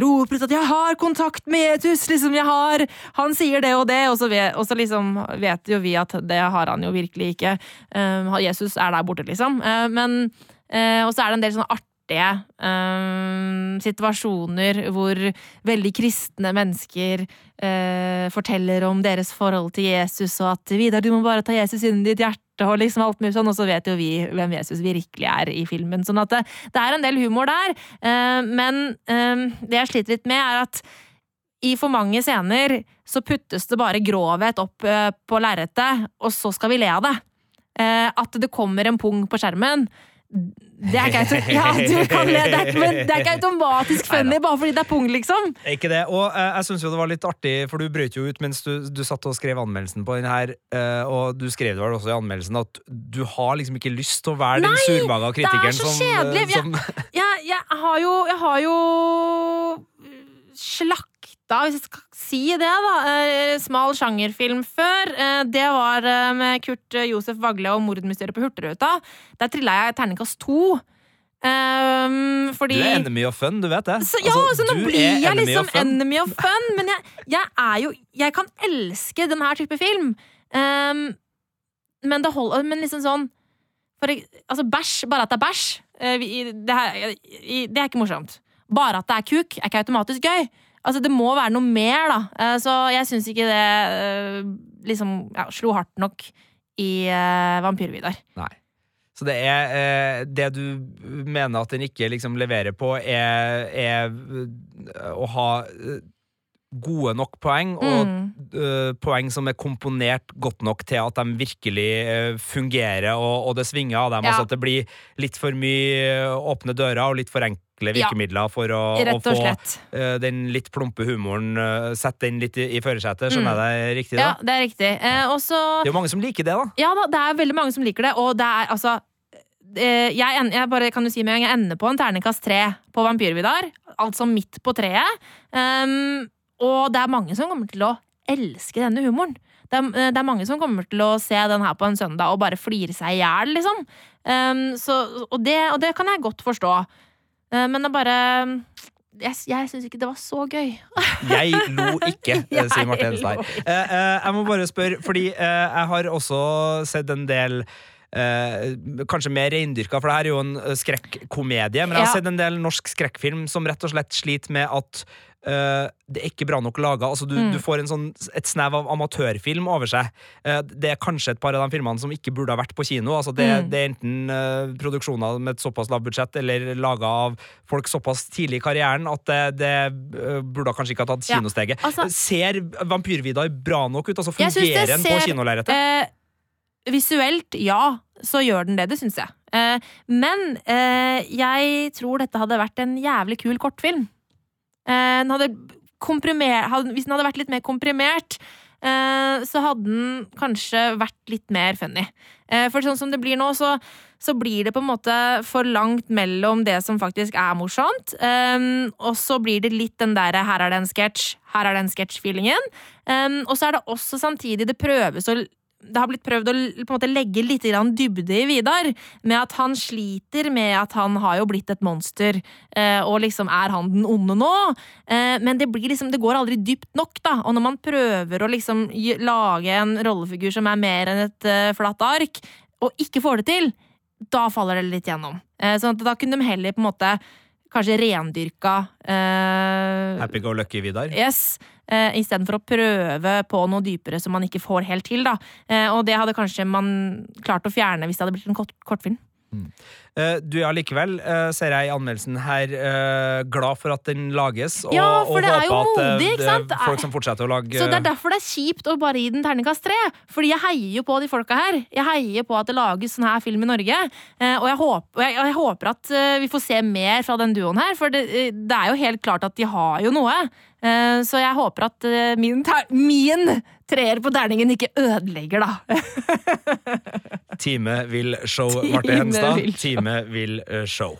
roper ut at 'jeg har kontakt med Jesus', liksom, jeg har Han sier det og det, og så, vet, og så liksom vet jo vi at det har han jo virkelig ikke. Eh, Jesus er der borte, liksom. Eh, men Eh, og så er det en del sånne artige eh, situasjoner hvor veldig kristne mennesker eh, forteller om deres forhold til Jesus, og at 'Vidar, du må bare ta Jesus inn i ditt hjerte', og liksom alt mulig sånn, og så vet jo vi hvem Jesus virkelig er i filmen. Sånn at det, det er en del humor der, eh, men eh, det jeg sliter litt med, er at i for mange scener så puttes det bare grovhet opp eh, på lerretet, og så skal vi le av det. Eh, at det kommer en pung på skjermen. Det er ja, du kan le, det er, men det er ikke automatisk funny bare fordi det er pung, liksom. Er Ikke det, og uh, jeg syns jo det var litt artig, for du brøt jo ut mens du, du satt og skrev anmeldelsen på den her, uh, og du skrev det vel også i anmeldelsen at du har liksom ikke lyst til å være den Nei, det kritikeren så som, kjedelig. eh, som Jeg, jeg har jo Jeg har jo slakta, hvis jeg skal si det, da, eh, smal sjangerfilm før. Eh, Det var eh, med Kurt Josef Vagle og mordmysteriet på Hurtigruta. Der trilla jeg terningkast to. Um, fordi Du er enemy of fun, du vet det. så, ja, Altså, så nå blir jeg enemy liksom of enemy of fun, men jeg, jeg er jo Jeg kan elske denne type film. Um, men det holder Men liksom sånn for, Altså, bæsj, bare at det er bæsj, det er ikke morsomt. Bare at det er kuk, er ikke automatisk gøy. Altså, det må være noe mer, da. Eh, Så jeg syns ikke det eh, liksom ja, slo hardt nok i uh, Vampyr-Vidar. Nei. Så det er eh, Det du mener at den ikke liksom leverer på, er, er eh, å ha eh, gode nok poeng, og Mm. eh, poeng som er komponert godt nok til at de virkelig uh, fungerer, og, og det svinger av dem. Ja. Altså at det blir litt for mye eh, åpne dører og litt for enkle Ja. virkemidler for å, å få eh, den litt plumpe humoren uh, Sette den litt i, i førersetet. Skjønner jeg det riktig? da? Ja, det er riktig. Eh, og Det er jo mange som liker det, da. Ja da, det er veldig mange som liker det, og det er altså jeg, en- jeg bare kan jo si med en gang, jeg ender på en terningkast tre på Vampyr-Vidar. Altså midt på treet. Um, og det er mange som kommer til å elske denne humoren. Det er, eh, det er mange som kommer til å se den her på en søndag og bare flire seg i hjel, liksom. Um, så, og, det, og det kan jeg godt forstå. Uh, men det er bare Jeg, jeg syns ikke det var så gøy. Jeg lo ikke, eh, sier Marte Henstad. Uh, eh, jeg må bare spørre, fordi jeg har også sett en del eh, kanskje mer reindyrka, for det her er jo en skrekkomedie. Men jeg har Ja. sett en del norsk skrekkfilm som rett og slett sliter med at eh, det er ikke bra nok laga. Altså, du, Mm. du får en sånn, et snev av amatørfilm over seg. Uh, det er kanskje et par av de filmene som ikke burde ha vært på kino. Altså, det, Mm. det er enten uh, produksjoner med et såpass lavt budsjett eller laga av folk såpass tidlig i karrieren at det, det burde kanskje ikke ha tatt Ja, altså- ser Vampyr-Vidar bra nok ut? Altså, fungerer den på kinolerretet? Visuelt, ja, så gjør den det. Det syns jeg. Men jeg tror dette hadde vært en jævlig kul kortfilm. Eh, den hadde komprimer, hvis den hadde vært litt mer komprimert, eh, så hadde den kanskje vært litt mer funny. Eh, for sånn som det blir nå, så, så blir det på en måte for langt mellom det som faktisk er morsomt, og så blir det litt den derre 'her er det en sketsj', 'her er det en sketsj'-feelingen. Og så er det også samtidig det prøves å det har blitt prøvd å måte legge litt dybde i Vidar, med at han sliter med at han har jo blitt et monster, eh, og liksom er han den onde nå? Eh, men det liksom, det går aldri dypt nok, da. Og når man prøver å liksom lage en rollefigur som er mer enn et eh, flatt ark, og ikke får det til, da faller det litt gjennom. Sånn at da kunne de heller på en måte kanskje rendyrka eh, Happy go lucky, Vidar. Yes, Eh, istedenfor å prøve på noe dypere som man ikke får helt til. da. Eh, og det hadde kanskje man klart å fjerne hvis det hadde blitt en kort, kortfilm. Eh, du er allikevel, eh, ser jeg i anmeldelsen her, eh, glad for at den lages, og, Ja, og er jo håper at eh, modig, ikke sant? folk som fortsetter å lage Så det er derfor det er kjipt å bare gi den terningkast tre. Fordi jeg heier jo på de folka her. Jeg heier på at det lages sånn her film i Norge. Eh, og jeg håper, jeg, jeg håper at eh, vi får se mer fra den duoen her, for det, eh, det er jo helt klart at de har jo noe. Eh, så jeg håper at eh, min, min treer på terningen ikke ødelegger, da. Time vil show, Marte Time Henstad. vil show. Vil eh, show.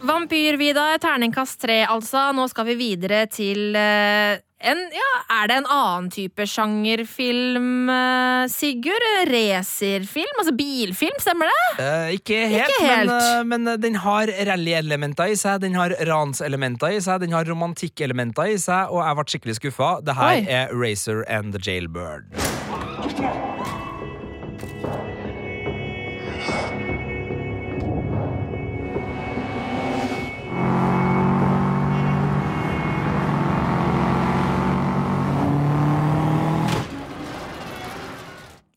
Vampyr-Vidar, terningkast tre, altså. Nå skal vi videre til eh, en Ja, er det en annen type sjangerfilm, eh, Sigurd? Racerfilm? Altså bilfilm, stemmer det? Eh, ikke helt, Ikke helt. Men, eh, men eh, den har rallyelementer i seg, den har ranselementer i seg, den har romantikkelementer i seg, og jeg ble skikkelig skuffa. Det her Oi. er Racer and the Jailbird.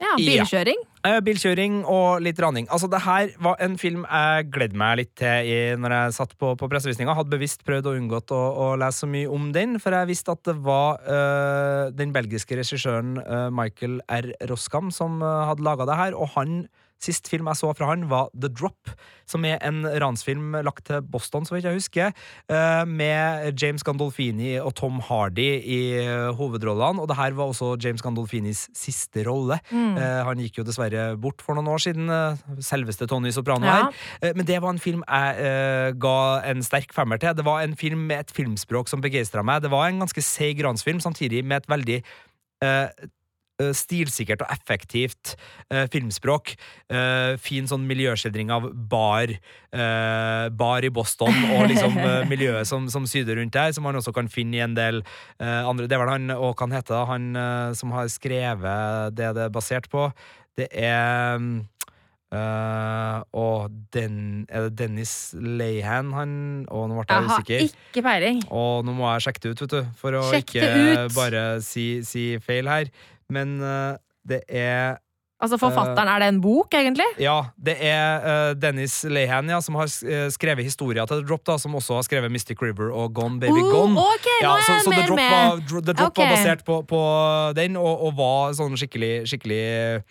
Ja, Ja. bilkjøring. Eh, bilkjøring og litt raning. Altså, det her var en film jeg gledde meg litt til i, når jeg satt på, på pressevisninga. Hadde bevisst prøvd å unngått å, å lese så mye om den, for jeg visste at det var uh, den belgiske regissøren uh, Michael R. Roskam som uh, hadde laga det her, og han Sist film jeg så fra han, var The Drop, som er en ransfilm lagt til Boston, så vidt jeg husker, eh, med James Gandolfini og Tom Hardy i eh, hovedrollene. Og det her var også James Gandolfinis siste rolle. Mm. han gikk jo dessverre bort for noen år siden, eh, selveste Tony Soprano Ja. her. Eh, men det var en film jeg eh, ga en sterk femmer til. Det var en film med et filmspråk som begeistra meg. Det var en ganske seig ransfilm, samtidig med et veldig eh, eh, stilsikkert og effektivt eh, filmspråk. Eh, fin sånn miljøskildring av bar, eh, bar i Boston, og liksom eh, miljøet som, som syder rundt der, som man også kan finne i en del eh, andre Det er vel han, og kan hete da, han eh, som har skrevet det det er basert på. Det er eh, og den, er det Dennis Leihan han Å, nå ble jeg Jeg har ikke peiling. Og nå må jeg sjekke det ut, vet du, for å Sjekk ikke bare si, si feil her. Men eh, det er Altså, forfatteren, er det en bok, egentlig? Ja, det er eh, Dennis Lehan ja, som har eh, skrevet historier til The Drop, da, som også har skrevet Mystic River og Gone Baby uh, Gone. ok, nå Ja, så, så The Drop, var, The Drop okay. var basert på, på den, og, og var sånn skikkelig Skikkelig eh,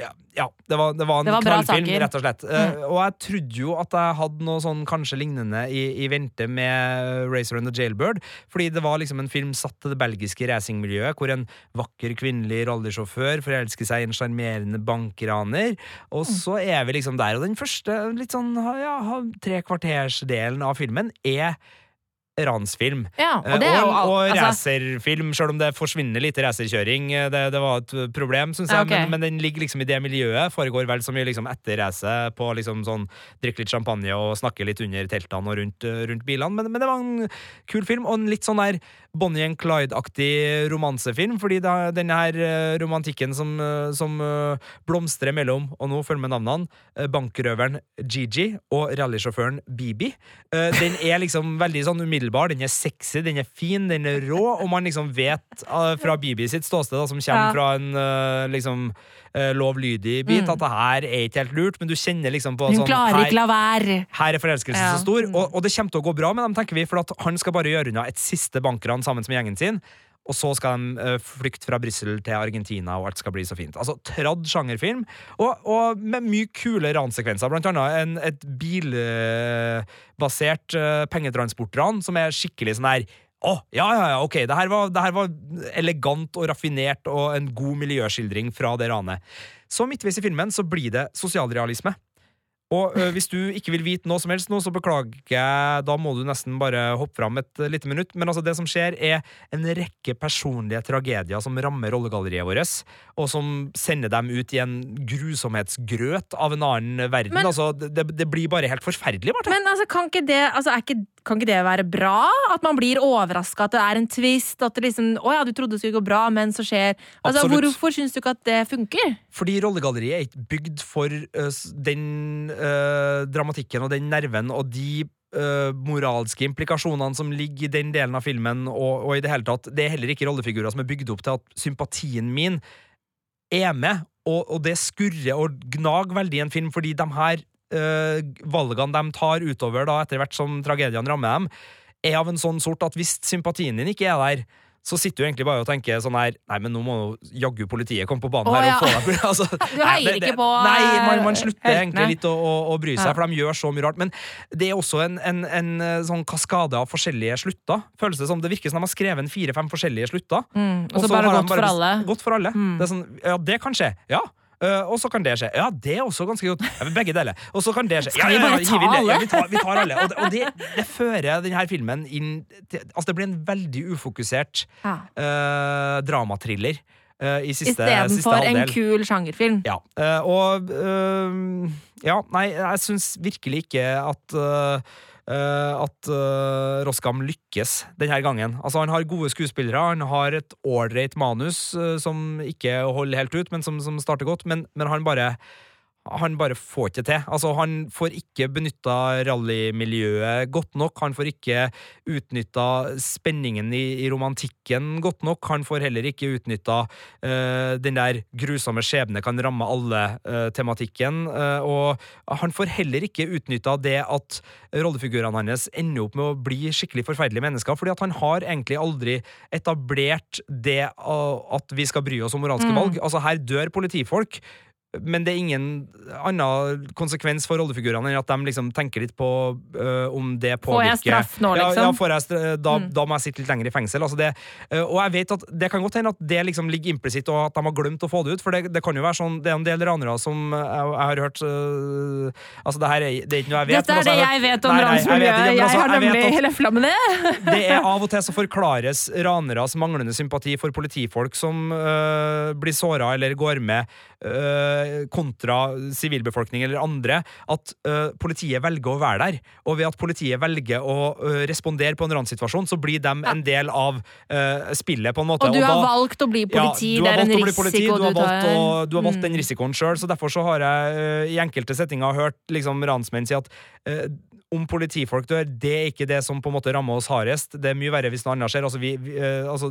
ja, ja, det var, det var en Det var knallfilm, saker. rett og slett. Eh, og jeg trodde jo at jeg hadde noe sånn kanskje lignende i, i vente med Racer and the Jailbird, fordi det var liksom en film satt til det belgiske racingmiljøet, hvor en vakker kvinnelig rallysjåfør forelsker seg i en sjarmerende bankraner, og Mm. så er vi liksom der. Og den første litt sånn ja, tre kvartersdelen av filmen er ransfilm. Ja, Eh, og det er og, og altså, racerfilm, selv om det forsvinner litt racerkjøring. eh, Det, det var et problem, syns jeg, okay. men, men den ligger liksom i det miljøet. Foregår vel så mye liksom etter racet, på liksom sånn drikke litt champagne og snakke litt under teltene og rundt, eh, rundt bilene. Men, men det var en kul film, og en litt sånn der Bonnie and Clyde-aktig romansefilm, fordi det er denne her eh, romantikken som, eh, som eh, blomstrer mellom, og nå følger med navnene, bankrøveren Gigi og rallysjåføren Bibi. Den er liksom veldig sånn umiddelbar, den er sexy, den er fin, den er rå, og man liksom vet fra Bibi sitt ståsted, da, som kommer fra en liksom eh, lovlydig bit, at det her er ikke helt lurt, men du kjenner liksom på Hun sånn klarer ikke la være. her er forelskelsen Ja. så stor, og, og det kommer til å gå bra med dem, tenker vi, for at han skal bare gjøre unna et siste bankran sammen med gjengen sin. Og så skal de eh, flykte fra Brussel til Argentina, og alt skal bli så fint. Altså tradd sjangerfilm, og, og med mye kule ransekvenser. Blant annet en, et bilbasert uh, pengetransportran som er skikkelig sånn her å, ja, ja, ja, ok, det her, var, det her var elegant og raffinert og en god miljøskildring fra det ranet. Så midtveis i filmen så blir det sosialrealisme. Og ø, hvis du ikke vil vite noe som helst nå, så beklager jeg, da må du nesten bare hoppe fram et lite minutt. Men altså, det som skjer, er en rekke personlige tragedier som rammer rollegalleriet vårt, og som sender dem ut i en grusomhetsgrøt av en annen verden. Men- altså, det, det blir bare helt forferdelig, Marte. Men altså, kan ikke det, altså, er ikke, kan ikke det være bra? At man blir overraska, at det er en twist? At det liksom Å ja, du trodde det skulle gå bra, men så skjer Altså, Absolutt. Hvorfor syns du ikke at det funker? Fordi rollegalleriet er ikke bygd for uh, den ø, dramatikken og den nerven og de ø, moralske implikasjonene som ligger i den delen av filmen, og, og i det hele tatt Det er heller ikke rollefigurer som er bygd opp til at sympatien min er med, og, og det skurrer og gnager veldig i en film, fordi de her ø, valgene de tar utover da, etter hvert som tragediene rammer dem, er av en sånn sort at hvis sympatien din ikke er der, så sitter du egentlig bare og tenker sånn her Nei, men nå må jaggu politiet komme på banen Å, her ja. og få deg altså, Du heier det- ikke på, Nei, man, man eh, slutter heltene. egentlig litt å, å, å bry seg, Ja. for de gjør så mye rart. Men det er også en, en, en eh, sånn kaskade av forskjellige slutter. Føles det som Det virker som de har skrevet en fire-fem forskjellige slutter. Mm, og så bare godt for alle. Godt for alle. Mm. Det er sånn, ja, det kan skje. Ja. Eh, og så kan det skje. Ja, det er også ganske godt. Ja, begge deler. Og så kan det skje. Skal vi ja, ja, ja, bare ta alle? Vi tar, vi tar alle. Og, det, og det, det fører denne filmen inn til, Altså, det blir en veldig ufokusert Ja. uh, dramatriller Uh, i siste, Istedenfor en kul sjangerfilm. Ja, Uh, og uh, Ja, nei, jeg syns virkelig ikke at eh, eh, at eh, Roskam lykkes denne gangen. Altså Han har gode skuespillere, han har et ålreit manus eh, som ikke holder helt ut, men som, som starter godt, men, men han bare han bare får ikke til. Altså, han får ikke benytta rallymiljøet godt nok. Han får ikke utnytta spenningen i, i romantikken godt nok. Han får heller ikke utnytta uh, den der grusomme skjebne kan ramme alle-tematikken. Uh, og han får heller ikke utnytta det at rollefigurene hans ender opp med å bli skikkelig forferdelige mennesker, fordi at han har egentlig aldri etablert det at vi skal bry oss om moralske valg. Altså, her dør politifolk men det er ingen annen konsekvens for rollefigurene enn at de liksom tenker litt på uh, om det Får jeg straff nå, liksom? ja får jeg stra- da, Mm. da må jeg sitte litt lenger i fengsel. Altså det, uh, og jeg vet at det kan godt hende at det liksom ligger implisitt, og at de har glemt å få det ut. For det, det kan jo være sånn Det er en del ranere som jeg, jeg har hørt uh, Altså, det her er, det er ikke noe jeg vet. Dette er altså, det jeg vet om ransmiljøet. jeg altså, har jeg vet nemlig hele flammene. det er av og til så forklares raneres manglende sympati for politifolk som blir såra eller går med, øh, kontra sivilbefolkning eller andre, at øh, politiet velger å være der. Og ved at politiet velger å øh, respondere på en ranssituasjon, så blir de en del av spillet, på en måte. Og du har da- valgt å bli politi. ja, det er en risiko politi, du har du tar. å, du har valgt den Mm. risikoen sjøl, så derfor så har jeg i enkelte settinger hørt liksom ransmenn si at om politifolk dør, det er ikke det som på en måte rammer oss hardest. Det er mye verre hvis noe annet skjer. Altså, vi, vi, øh, altså,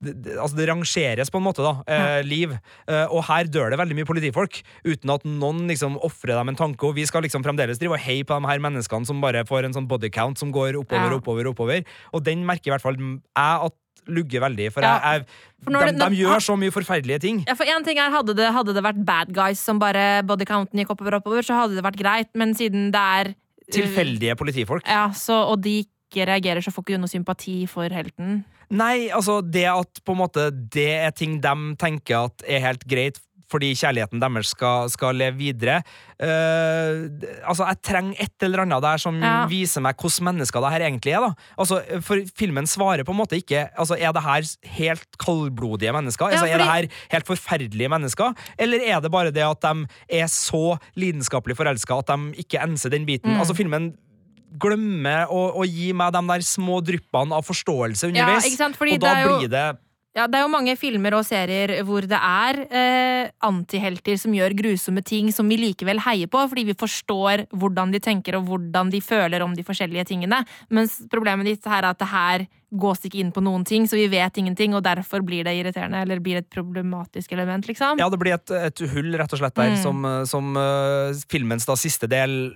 det, altså, det rangeres på en måte, da. Eh, liv. Eh, og her dør det veldig mye politifolk, uten at noen liksom ofrer dem en tanke. Og vi skal liksom fremdeles drive og heie på de her menneskene som bare får en sånn body count som går oppover, Ja. oppover, oppover. Og den merker i hvert fall jeg at lugger veldig. For, Ja, jeg, jeg, for de, det- når- de gjør så mye forferdelige ting. Ja, for en ting er, hadde det, hadde det vært bad guys som bare bodycounten gikk oppover oppover, så hadde det vært greit, men siden det er Tilfeldige politifolk. Ja, så, og de ikke reagerer, så får ikke du noe sympati for helten. Nei, altså det at på en måte det er ting de tenker at er helt greit fordi kjærligheten deres skal, skal leve videre. Uh, altså, jeg trenger et eller annet der som Ja. viser meg hvordan mennesker det her egentlig er. da. Altså, For filmen svarer på en måte ikke altså, Er det her helt kaldblodige mennesker? Ja, altså, Er det her helt forferdelige mennesker? Eller er det bare det at de er så lidenskapelig forelska at de ikke enser den biten? Mm. Altså, filmen glemmer å, å gi meg de der små dryppene av forståelse Ja, underveis. Fordi og da det jo- blir det Ja, det er jo mange filmer og serier hvor det er eh, antihelter som gjør grusomme ting som vi likevel heier på, fordi vi forstår hvordan de tenker og hvordan de føler om de forskjellige tingene. Mens problemet ditt her er at det her gås ikke inn på noen ting, så vi vet ingenting, og derfor blir det irriterende, eller blir et problematisk element, liksom. Ja, det blir et, et hull, rett og slett, der, Mm. som, eh, som uh, filmens da siste del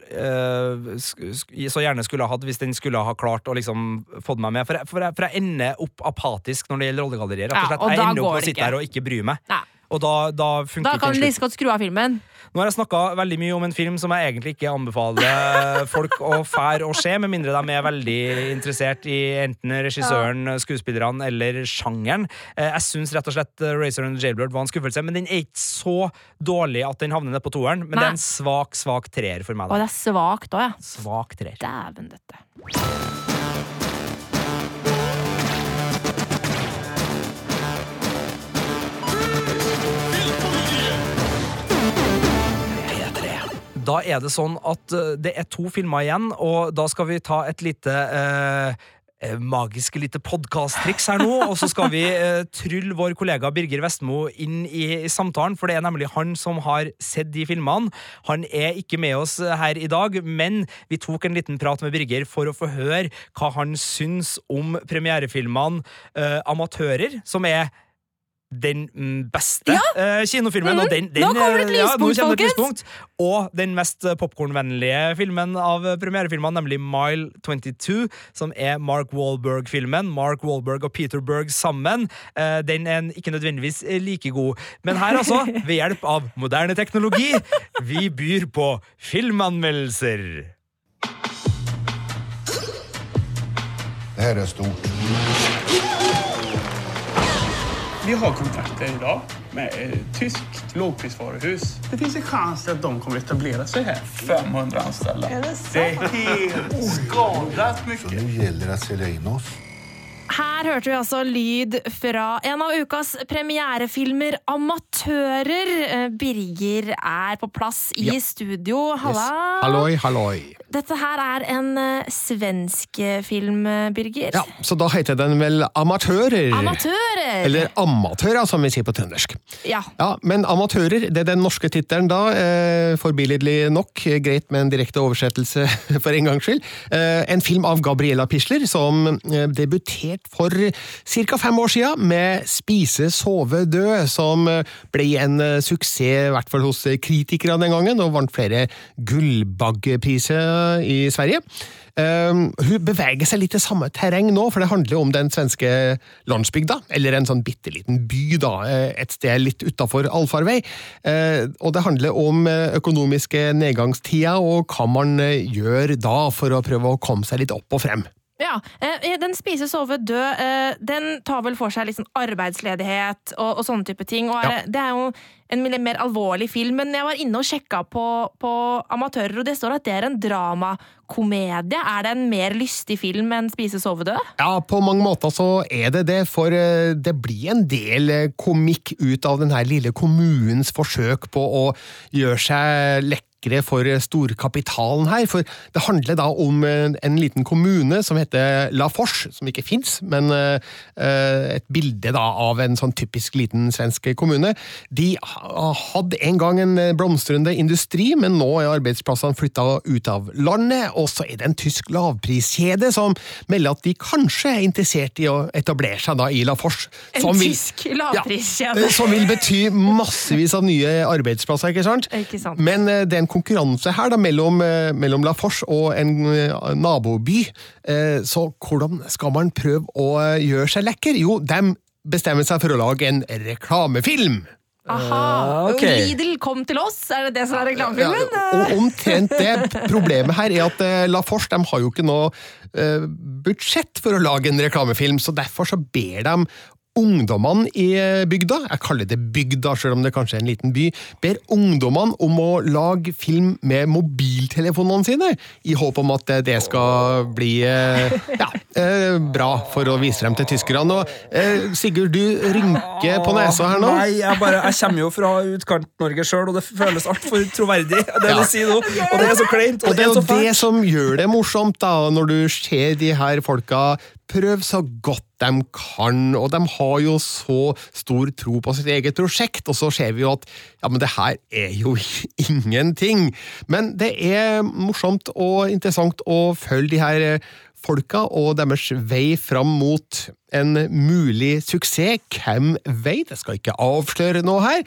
sk så gjerne skulle ha hatt, hvis den skulle ha klart å liksom fått meg med. For jeg, for jeg, for jeg ender opp apatisk når det gjelder rollegallerier. Rett og Ja, og jeg ender opp med å sitte der her og ikke bry meg. Nei. Og da, da funker Da kan du like godt skru av filmen. Nå har jeg snakka veldig mye om en film som jeg egentlig ikke anbefaler folk å fære og se, med mindre de er veldig interessert i enten regissøren, skuespillerne eller sjangeren. Eh, Jeg syns rett og slett eh, Razor and Jailbird var en skuffelse, men den er ikke så dårlig at den havner ned på toeren. Men det er en svak, svak treer for meg. Og det er svakt òg, ja. Svak treer. Dæven døtte. Da er det sånn at eh, det er to filmer igjen, og da skal vi ta et lite eh, eh, magiske lite podkast-triks her nå, og så skal vi eh, trylle vår kollega Birger Vestmo inn i, i samtalen, for det er nemlig han som har sett de filmene. Han er ikke med oss eh, her i dag, men vi tok en liten prat med Birger for å få høre hva han syns om premierefilmene eh, Amatører, som er den beste beste uh, kinofilmen. og den, den, Nå kommer det et lyspunkt, ja, det et lyspunkt. Og den mest popkornvennlige filmen av premierefilmene, nemlig Mile 22, som er Mark Wahlberg-filmen. Mark Wahlberg og Peter Berg sammen. Uh, Den er ikke nødvendigvis eh, like god. Men her, altså, ved hjelp av moderne teknologi, vi byr på filmanmeldelser. Det her er stort. Vi har kontakter idag med ett tyskt lågprisvaruhus. Det finns en chans att de kommer etablera sig här. 500 anställda. Är det, det är helt skadat mye. mycket. nu gäller det att sälja in oss. Her hørte vi altså lyd fra en av ukas premierefilmer, Amatører. Eh, Birger er på plass i Ja. studio. Halla! Halloi, halloi. Dette her er en uh, svensk eh, film, eh, Birger. Ja, så da heter den vel Amatører. Amatører! Eller Amatører, som vi sier på trøndersk. Ja. Ja, Men Amatører, det er den norske tittelen da. Eh, forbilledlig nok. Greit med en direkte oversettelse for en gangs skyld. Eh, en film av Gabriella Pisler, som debuterte for ca. fem år siden med Spise, sove, dø, som ble en suksess, i hvert fall hos kritikere den gangen, og vant flere Gullbaggepriser i Sverige. Um, hun beveger seg litt i samme terreng nå, for det handler om den svenske landsbygda, eller en sånn bitte liten by, da, eh, et sted litt utafor allfarvei. Uh, og det handler om økonomiske nedgangstider, og hva man gjør da for å prøve å komme seg litt opp og frem. Ja, eh, Den spise, sove, dø, eh, den tar vel for seg sånn arbeidsledighet og, og sånne type ting. og er, ja. Det er jo en mer alvorlig film, men jeg var inne og sjekka på, på Amatører, og det står at det er en dramakomedie. Er det en mer lystig film enn Spise, sove, dø? Ja, på mange måter så er det det, for eh, det blir en del komikk ut av denne lille kommunens forsøk på å gjøre seg lekk sikre for storkapitalen her. For det handler da om en liten kommune som heter La Fors, som ikke fins, men eh, et bilde da av en sånn typisk liten svensk kommune. De hadde en gang en blomstrende industri, men nå er arbeidsplassene flytta ut av landet. Og så er det en tysk lavpriskjede som melder at de kanskje er interessert i å etablere seg da i La Fors. En tysk lavpriskjede! Ja, som vil bety massevis av nye arbeidsplasser, ikke sant? Ikke sant. Men det er en konkurranse her da, mellom, eh, mellom La Force og en eh, naboby. Eh, så hvordan skal man prøve å gjøre seg lekker? Jo, de bestemmer seg for å lage en reklamefilm. Aha! Uh, okay. Lidl kom til oss, er det det som er reklamefilmen? Ja, og omtrent det. Problemet her er at La Force de har jo ikke noe budsjett for å lage en reklamefilm, så derfor så ber de ungdommene i bygda, jeg kaller det bygda selv om det kanskje er en liten by, ber ungdommene om å lage film med mobiltelefonene sine, i håp om at det skal bli eh, ja, eh, bra for å vise dem til tyskerne. Og, eh, Sigurd, du rynker på nesa her nå. Nei, jeg, bare, jeg kommer jo fra Utkant-Norge sjøl, og det føles altfor troverdig, det ja. du sier nå. Og det er så kleint. Og, og det er jo det som gjør det morsomt, da, når du ser de her folka prøve så godt de kan, og de har jo så stor tro på sitt eget prosjekt, og så ser vi jo at ja, men det her er jo ingenting. Men det er morsomt og interessant å følge de her eh, folka og deres vei fram mot en mulig suksess. Hvem vet? Jeg skal ikke avsløre noe her.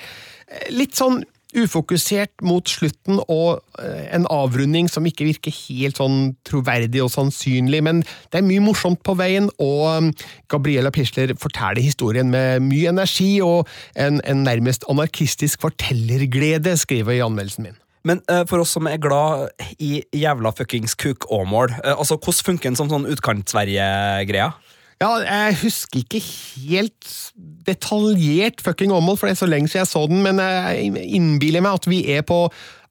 Litt sånn ufokusert mot slutten og eh, en avrunding som ikke virker helt sånn troverdig og sannsynlig, men det er mye morsomt på veien, og um, Gabriella Pisler forteller historien med mye energi og en, en nærmest anarkistisk fortellerglede, skriver jeg i anmeldelsen min. Men uh, for oss som er glad i jævla fuckings kuk-Åmål, uh, altså, hvordan funker en sånn, sånn Utkant-Sverige-greia? Ja, jeg husker ikke helt detaljert fucking Åmål, for det er så lenge siden jeg så den, men jeg innbiller meg at vi er på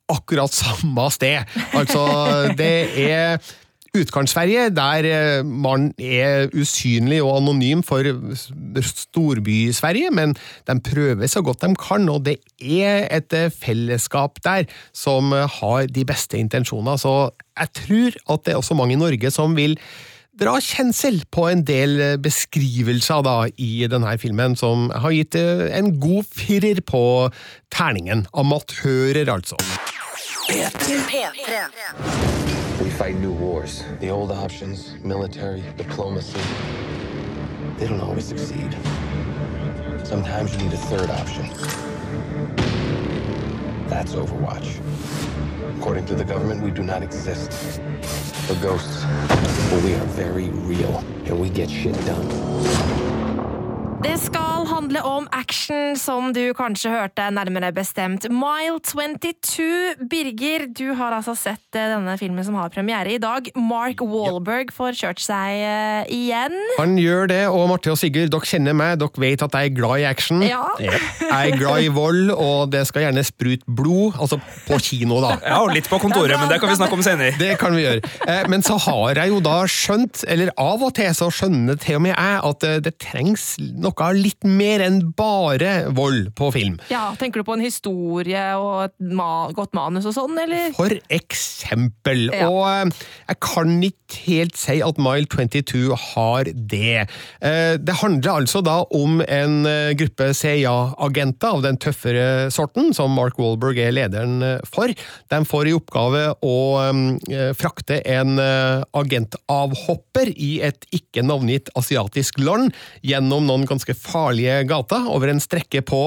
akkurat samme sted. Altså, det er Utkant-Sverige, der eh, man er usynlig og anonym for storby-Sverige, men de prøver så godt de kan, og det er et fellesskap der som har de beste intensjoner. Så jeg tror at det er også mange i Norge som vil dra kjensel på en del eh, beskrivelser da, i denne filmen, som har gitt eh, en god firer på terningen. Amatører, altså. We fight new wars. The old options, military, diplomacy, they don't always succeed. Sometimes you need a third option. That's Overwatch. According to the government, we do not exist. The ghosts. But we are very real, and we get shit done. Det skal handle om action, som du kanskje hørte nærmere bestemt. Mile 22. Birger, du har altså sett eh, denne filmen som har premiere i dag. Mark Walberg får kjørt seg uh, igjen. Han gjør det, og Marte og Sigurd, dere kjenner meg. Dere vet at jeg er glad i action. Ja. Jeg er glad i vold, og det skal gjerne sprute blod. Altså på kino, da. Ja, og litt på kontoret, men det kan vi snakke om senere. Det kan vi gjøre. Eh, men så har jeg jo da skjønt, eller av og til så skjønner til og med jeg, at det trengs noe noe litt mer enn bare vold på film. Ja, Tenker du på en historie og et ma godt manus og sånn, eller? For eksempel. Ja. Og eh, jeg kan ikke helt si at Mile 22 har det. Eh, Det handler altså da om en eh, gruppe CIA-agenter av den tøffere sorten, som Mark Wahlberg er lederen for. De får i oppgave å frakte en agentavhopper i et ikke navngitt asiatisk land gjennom noen ganske farlige gata over en strekke på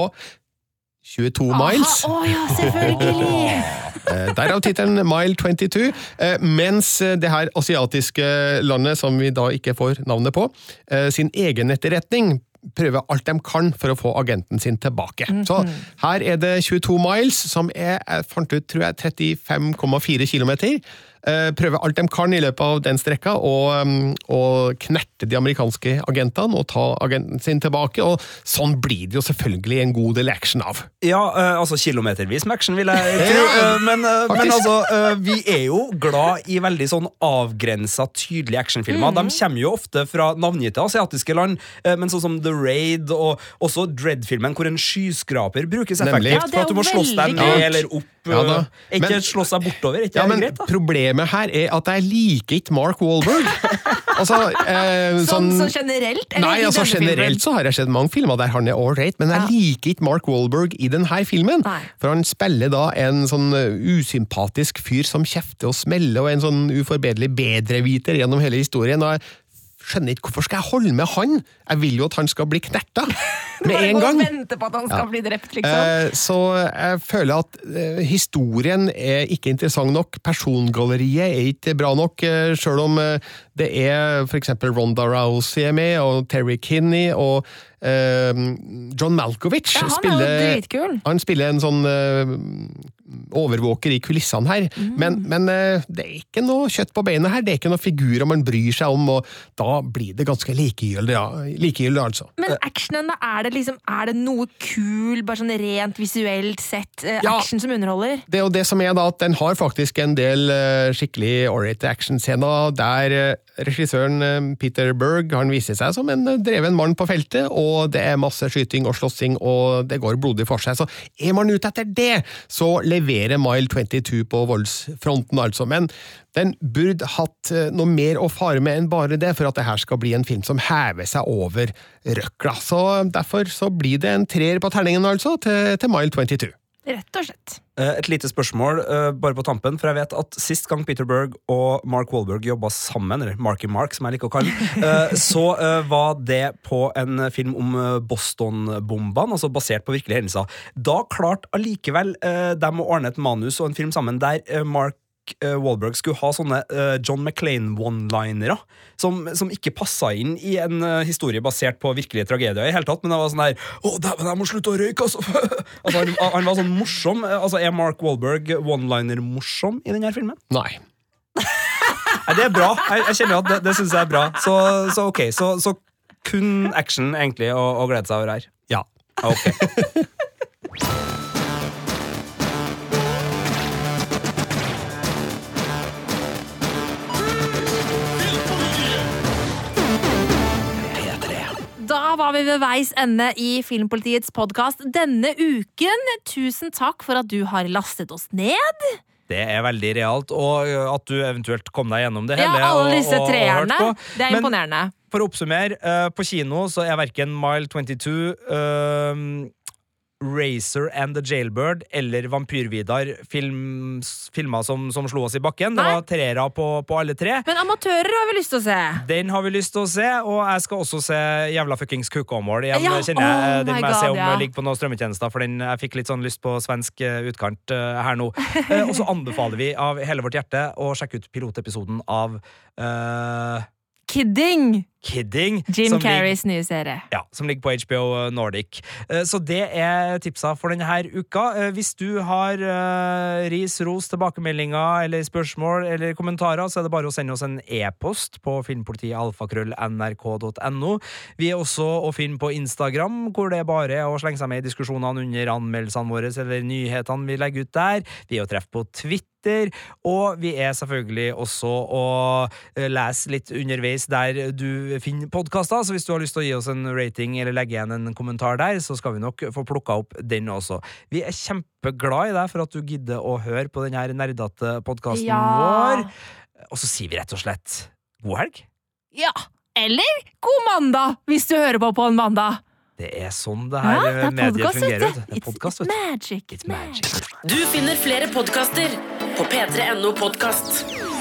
22 miles. Å ja, selvfølgelig! Eh, Derav tittelen Mile 22. eh, Mens det her asiatiske landet, som vi da ikke får navnet på, eh, sin egen etterretning prøver alt de kan for å få agenten sin tilbake. Så her er det 22 miles, som er, jeg fant ut, tror jeg, 35,4 kilometer. Eh, Prøver alt de kan i løpet av den strekka, og, um, og knerte de amerikanske agentene og ta agenten sin tilbake. Og sånn blir det jo selvfølgelig en god del action av. Ja, eh, altså kilometervis med action, vil jeg tro. Eh, men, men altså, vi er jo glad i veldig sånn avgrensa, tydelige actionfilmer. De kommer jo ofte fra navngitte asiatiske land, men sånn som The Raid og også Dread-filmen, hvor en skyskraper brukes effektivt Ja, for at du må slåss deg ned eller opp. Ja Ikke Men- slå seg bortover. Ikke Ja, det men greit, da? Problemet her er at jeg liker ikke Mark Wahlberg. altså, eh, Sånn, sånn, sånn generelt? Nei, altså generelt filmen? så har jeg sett mange filmer der han er ålreit, men jeg Ja. liker ikke Mark Wahlberg i denne filmen. Nei. For han spiller da en sånn uh, usympatisk fyr som kjefter og smeller, og en sånn uforbederlig bedreviter gjennom hele historien. og skjønner ikke hvorfor skal jeg holde med han? Jeg vil jo at han skal bli knerta med en gang. vente på at han skal Ja. bli drept, liksom. Eh, Så jeg føler at eh, historien er ikke interessant nok. Persongalleriet er ikke bra nok, sjøl selv om eh, det er eksempel Ronda Rousey er med, og Terry Kinney, og eh, John Malkovich Ja, han er jo dritkul. Han spiller en sånn eh, overvåker i kulissene her, Mm. men, men eh, det er ikke noe kjøtt på beinet her, det er ikke noen figurer man bryr seg om, og da blir det ganske likegyldig, ja. likegyldig altså. Men actionen, da? Er det liksom Er det noe kul, bare sånn rent visuelt sett, eh, Ja. action som underholder? Det er jo det som er da, at den har faktisk en del eh, skikkelig ålreite actionscener, der eh, regissøren eh, Peter Berg han viser seg som en eh, dreven mann på feltet, og det er masse skyting og slåssing, og det går blodig for seg. Så er man ute etter det, så leverer Mile 22 på voldsfronten, altså. Men den burde hatt eh, noe mer å fare med enn bare det, for at det her skal bli en film som hever seg over røkla. Så derfor så blir det en treer på terningen, altså, til, til Mile 22. Rett og slett. Eh, Et lite spørsmål eh, bare på tampen, for jeg vet at sist gang Peter Berg og Mark Wahlberg jobba sammen, eller Marky Mark, som jeg liker å kalle eh, så var det på en film om Boston-bombene, altså basert på virkelige hendelser. Da klarte allikevel dem å ordne et manus og en film sammen der Mark eh, Wahlberg skulle ha sånne eh, John McClain-one-linere som, som ikke passa inn i en eh, historie basert på virkelige tragedier. i hele tatt, Men det var sånn der Å, dæven, jeg må slutte å røyke, altså! altså han, han var sånn morsom. Eh, Altså, Er Mark Wahlberg one-liner-morsom i denne filmen? Nei. Nei, det er bra. Jeg, jeg kjenner at det, det syns jeg er bra. Så, så ok, så, så kun action egentlig å, å glede seg over her. Ja. Ok. Da var vi ved veis ende i Filmpolitiets podkast denne uken. Tusen takk for at du har lastet oss ned. Det er veldig realt, og at du eventuelt kom deg gjennom det hele. Ja, alle disse og- og treerne. hørt på. Det er Men imponerende. For å oppsummere, på kino så er verken Mile 22, eh, Racer and the Jailbird eller Vampyr-Vidar film, filmer som, som slo oss i bakken. Det var treere på, på alle tre. Men amatører har vi lyst til å se. Den har vi lyst til å se, og jeg skal også se Jævla fuckings kukkåmål igjen. Ja, kjenner jeg. oh den må jeg se om ja. ligger på noen strømmetjenester, for den, jeg fikk litt sånn lyst på svensk eh, utkant uh, her nå. Uh, og så anbefaler vi av hele vårt hjerte å sjekke ut pilotepisoden av uh, Kidding! Kidding. Jim Carreys nye serie. ja, som ligger på HBO Nordic. Eh, Så det er tipsa for denne uka. Eh, Hvis du har eh, ris, ros, tilbakemeldinger eller spørsmål eller kommentarer, så er det bare å sende oss en e-post på filmpolitialfakrøll.nrk.no. Vi er også å finne på Instagram, hvor det er bare å slenge seg med i diskusjonene under anmeldelsene våre eller nyhetene vi legger ut der. Vi er å treffe på Twitter, og vi er selvfølgelig også å lese litt underveis der du finner podkaster. Så hvis du har lyst til å gi oss en rating eller legge igjen en kommentar der, så skal vi nok få plukka opp den også. Vi er kjempeglad i deg for at du gidder å høre på denne nerdete podkasten Ja. vår. Og så sier vi rett og slett god helg. Ja. Eller god mandag, hvis du hører på på en mandag. Det er sånn det Ja, her det er mediet podcast, fungerer. Det er podkast, podcast, vet du. magic. It's magic. Du finner flere podkaster på p3.no podkast.